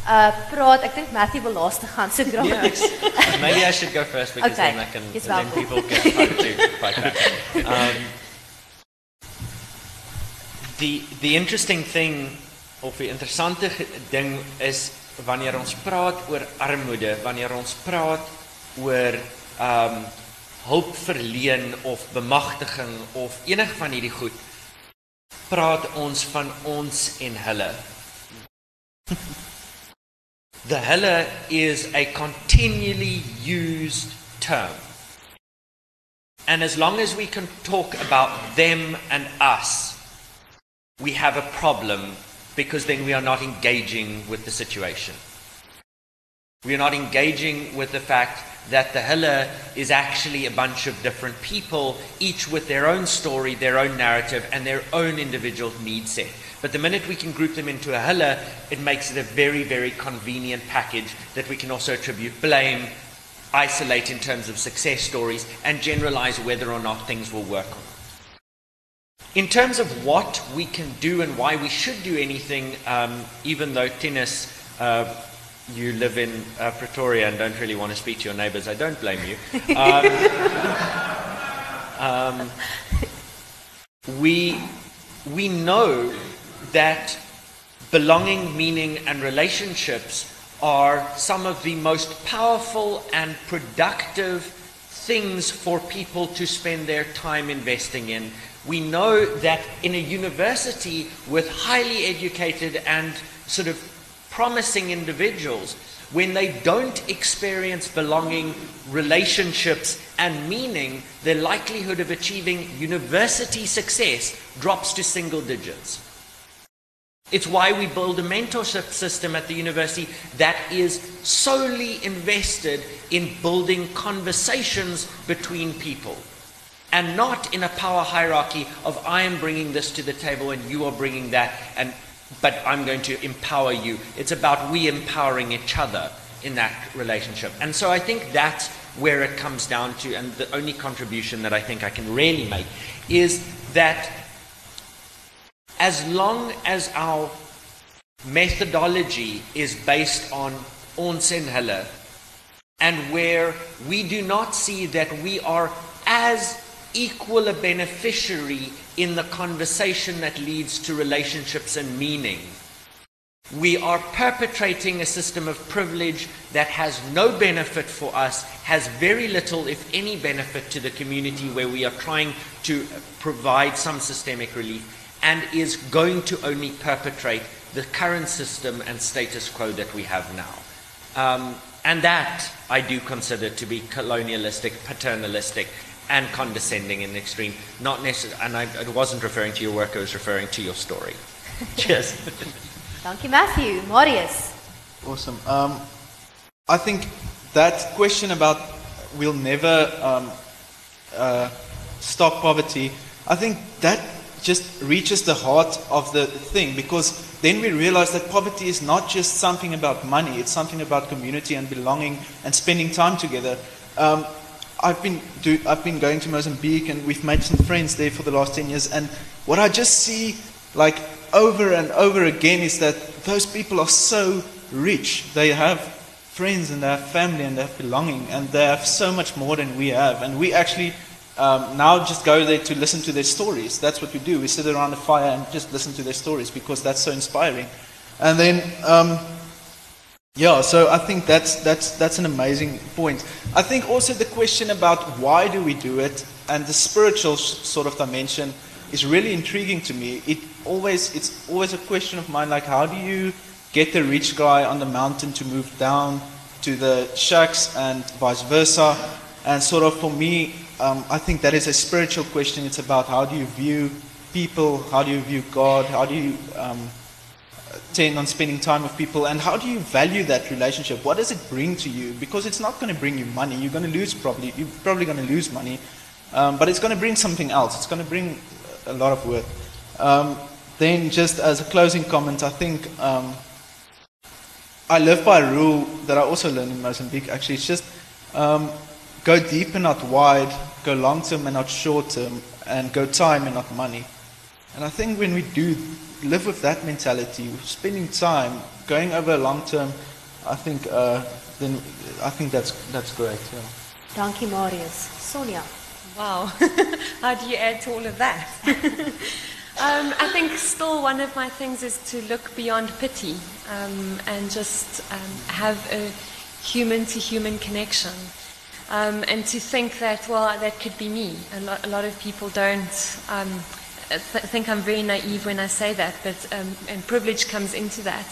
S2: uh praat. Ek dink Matthew wil laaste gaan so graag.
S6: Yeah. Maybe I should go first because
S2: Okay.
S6: then I can
S2: Yes,
S6: then people can fight to fight back. Um, the the interesting thing of die interessante ding is wanneer ons praat oor armoede, wanneer ons praat oor um hulp verleen of bemagtiging of enig van hierdie goed praat ons van ons en hulle. The hulle is a continually used term. And as long as we can talk about them and us, we have a problem because then we are not engaging with the situation. We are not engaging with the fact that the hulle is actually a bunch of different people, each with their own story, their own narrative, and their own individual need set. But the minute we can group them into a hulle, it makes it a very, very convenient package that we can also attribute blame, isolate in terms of success stories, and generalize whether or not things will work. In terms of what we can do and why we should do anything, um, even though tennis, uh, you live in uh, Pretoria and don't really want to speak to your neighbors, I don't blame you. Um, um, we, we know that belonging, meaning, and relationships are some of the most powerful and productive things for people to spend their time investing in. We know that in a university with highly educated and sort of promising individuals, when they don't experience belonging, relationships, and meaning, their likelihood of achieving university success drops to single digits. It's why we build a mentorship system at the university that is solely invested in building conversations between people and not in a power hierarchy of I am bringing this to the table and you are bringing that and but I'm going to empower you. It's about we empowering each other in that relationship. And so I think that's where it comes down to and the only contribution that I think I can really make is that as long as our methodology is based on onsenhulle and where we do not see that we are as equal a beneficiary in the conversation that leads to relationships and meaning. We are perpetrating a system of privilege that has no benefit for us, has very little, if any, benefit to the community where we are trying to provide some systemic relief, and is going to only perpetrate the current system and status quo that we have now. Um, and that I do consider to be colonialistic, paternalistic, and condescending in the extreme. Not necessarily, and I, I wasn't referring to your work, I was referring to your story. Cheers.
S2: Thank you, Matthew, Marius.
S5: Awesome. Um, I think that question about we'll never um, uh, stop poverty, I think that just reaches the heart of the thing because then we realize that poverty is not just something about money, it's something about community and belonging and spending time together. Um, I've been do, I've been going to Mozambique and we've made some friends there for the last 10 years and what I just see like over and over again is that those people are so rich. They have friends and they have family and they have belonging and they have so much more than we have. And we actually um, now just go there to listen to their stories. That's what we do. We sit around a fire and just listen to their stories because that's so inspiring. And then um, yeah, so I think that's, that's, that's an amazing point. I think also the question about why do we do it and the spiritual sort of dimension is really intriguing to me. It always, it's always a question of mine, like how do you get the rich guy on the mountain to move down to the shacks and vice versa? And sort of for me, um, I think that is a spiritual question. It's about how do you view people, how do you view God, how do you... Um, on spending time with people? And how do you value that relationship? What does it bring to you? Because it's not going to bring you money. You're going to lose probably you're probably going to lose money. Um, but it's going to bring something else. It's going to bring a lot of work um, then just as a closing comment i think um, i live by a rule that i also learned in mozambique actually. It's just um, go deep and not wide go long term and not short term and go time and not money. And i think when we do live with that mentality, spending time, going over a long term, I think, uh, then I think that's, that's great. Yeah.
S2: Dankie Marius. Sonja.
S4: Wow. How do you add to all of that? um, I think still one of my things is to look beyond pity um, and just um, have a human to human connection. Um, and to think that, well, that could be me. A lot, a lot of people don't I think I'm very naive when I say that, but um, and privilege comes into that.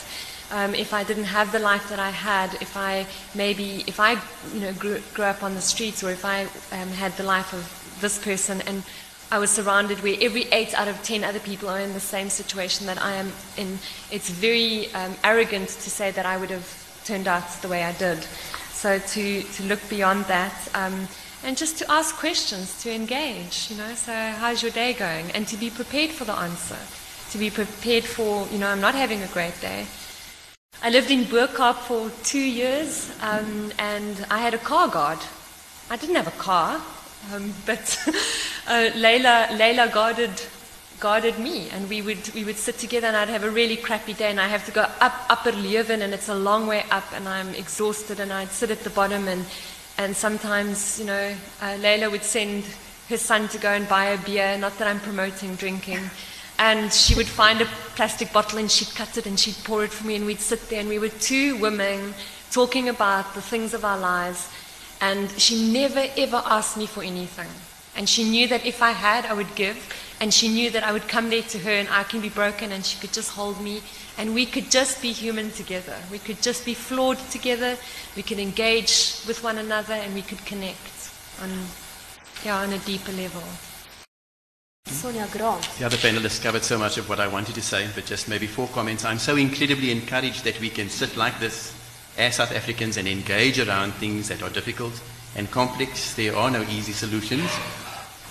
S4: Um, if I didn't have the life that I had, if I maybe if I you know grew, grew up on the streets, or if I um, had the life of this person, and I was surrounded where every eight out of ten other people are in the same situation that I am in. It's very um, arrogant to say that I would have turned out the way I did. So to, to look beyond that um, and just to ask questions, to engage, you know, so how's your day going? And to be prepared for the answer, to be prepared for, you know, I'm not having a great day. I lived in Burkhardt for two years um, and I had a car guard. I didn't have a car, um, but uh, Layla, Layla guarded, guarded me, and we would, we would sit together, and I'd have a really crappy day, and I have to go up Upper Leuven, and it's a long way up, and I'm exhausted, and I'd sit at the bottom, and, and sometimes, you know, uh, Layla would send her son to go and buy a beer, not that I'm promoting drinking. And she would find a plastic bottle and she'd cut it and she'd pour it for me, and we'd sit there, and we were two women talking about the things of our lives. And she never ever asked me for anything. And she knew that if I had, I would give. And she knew that I would come there to her and I can be broken and she could just hold me. And we could just be human together. We could just be flawed together. We could engage with one another and we could connect on, yeah, on a deeper level.
S2: Sonja Grant.
S3: The other panelists covered so much of what I wanted to say, but just maybe four comments. I'm so incredibly encouraged that we can sit like this as South Africans and engage around things that are difficult and complex. There are no easy solutions.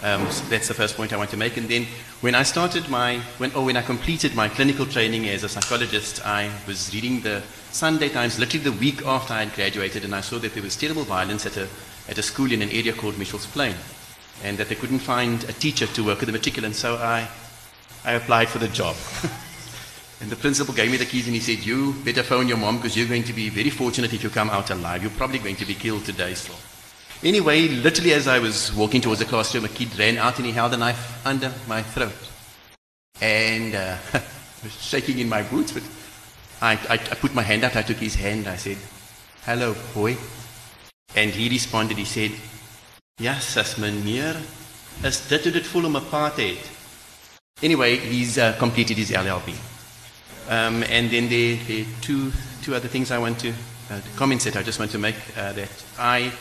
S3: Um, so that's the first point I want to make. And then when I started my, when, or when I completed my clinical training as a psychologist, I was reading the Sunday Times literally the week after I had graduated, and I saw that there was terrible violence at a, at a school in an area called Mitchell's Plain, and that they couldn't find a teacher to work with the matriculant, so I, I applied for the job. And the principal gave me the keys and he said, You better phone your mom because you're going to be very fortunate if you come out alive. You're probably going to be killed today still. Anyway, literally as I was walking towards the classroom, a kid ran out and he held a knife under my throat. And uh, was shaking in my boots, but I, I, I put my hand out, I took his hand, I said, Hello, boy. And he responded, he said, Yes, as meneer, is dit hoe voel om apartheid? Anyway, he's uh, completed his LLB. Um, and then there, there are two, two other things I want to, uh, comments that I just want to make. Uh, that I,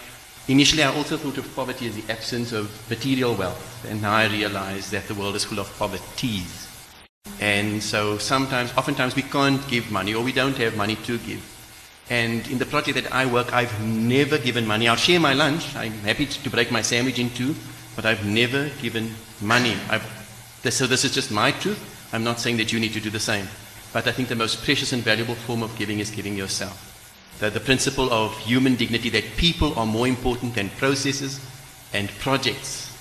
S3: initially I also thought of poverty as the absence of material wealth. And now I realize that the world is full of poverties. And so sometimes, oftentimes we can't give money or we don't have money to give. And in the project that I work, I've never given money. I'll share my lunch. I'm happy to break my sandwich in two, but I've never given money. I've, so this is just my truth. I'm not saying that you need to do the same. But I think the most precious and valuable form of giving is giving yourself. The, the principle of human dignity that people are more important than processes and projects.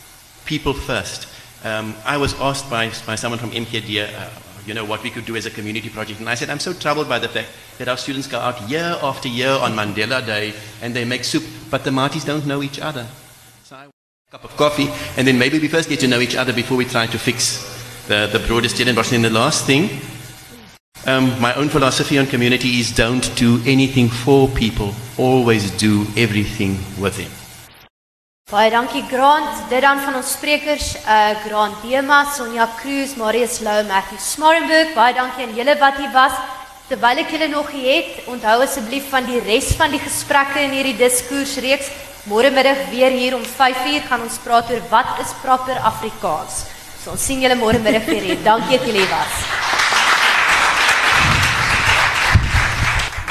S3: People first. Um, I was asked by, by someone from MKD, uh, you know, what we could do as a community project. And I said, I'm so troubled by the fact that our students go out year after year on Mandela Day and they make soup, but the Maties don't know each other. So I a cup of coffee, and then maybe we first get to know each other before we try to fix the, the broader student. And the last thing um, my own philosophy on community is don't do anything for people, always do everything with them.
S2: Baie dankie Grant. Dit dan van ons sprekers, uh Grant Dema, Sonja Cruz, Marius Lou, Matthew Smarenburg. Baie dankie aan julle wat hier was. Terwyl ek julle nog het, onthou asseblief van die res van die gesprekke in hierdie diskoersreeks. Môre middag weer hier om 5uur gaan ons praat oor wat is proper Afrikaans. So ons sien julle môre middag weer hier. Dankie dat julle hier was.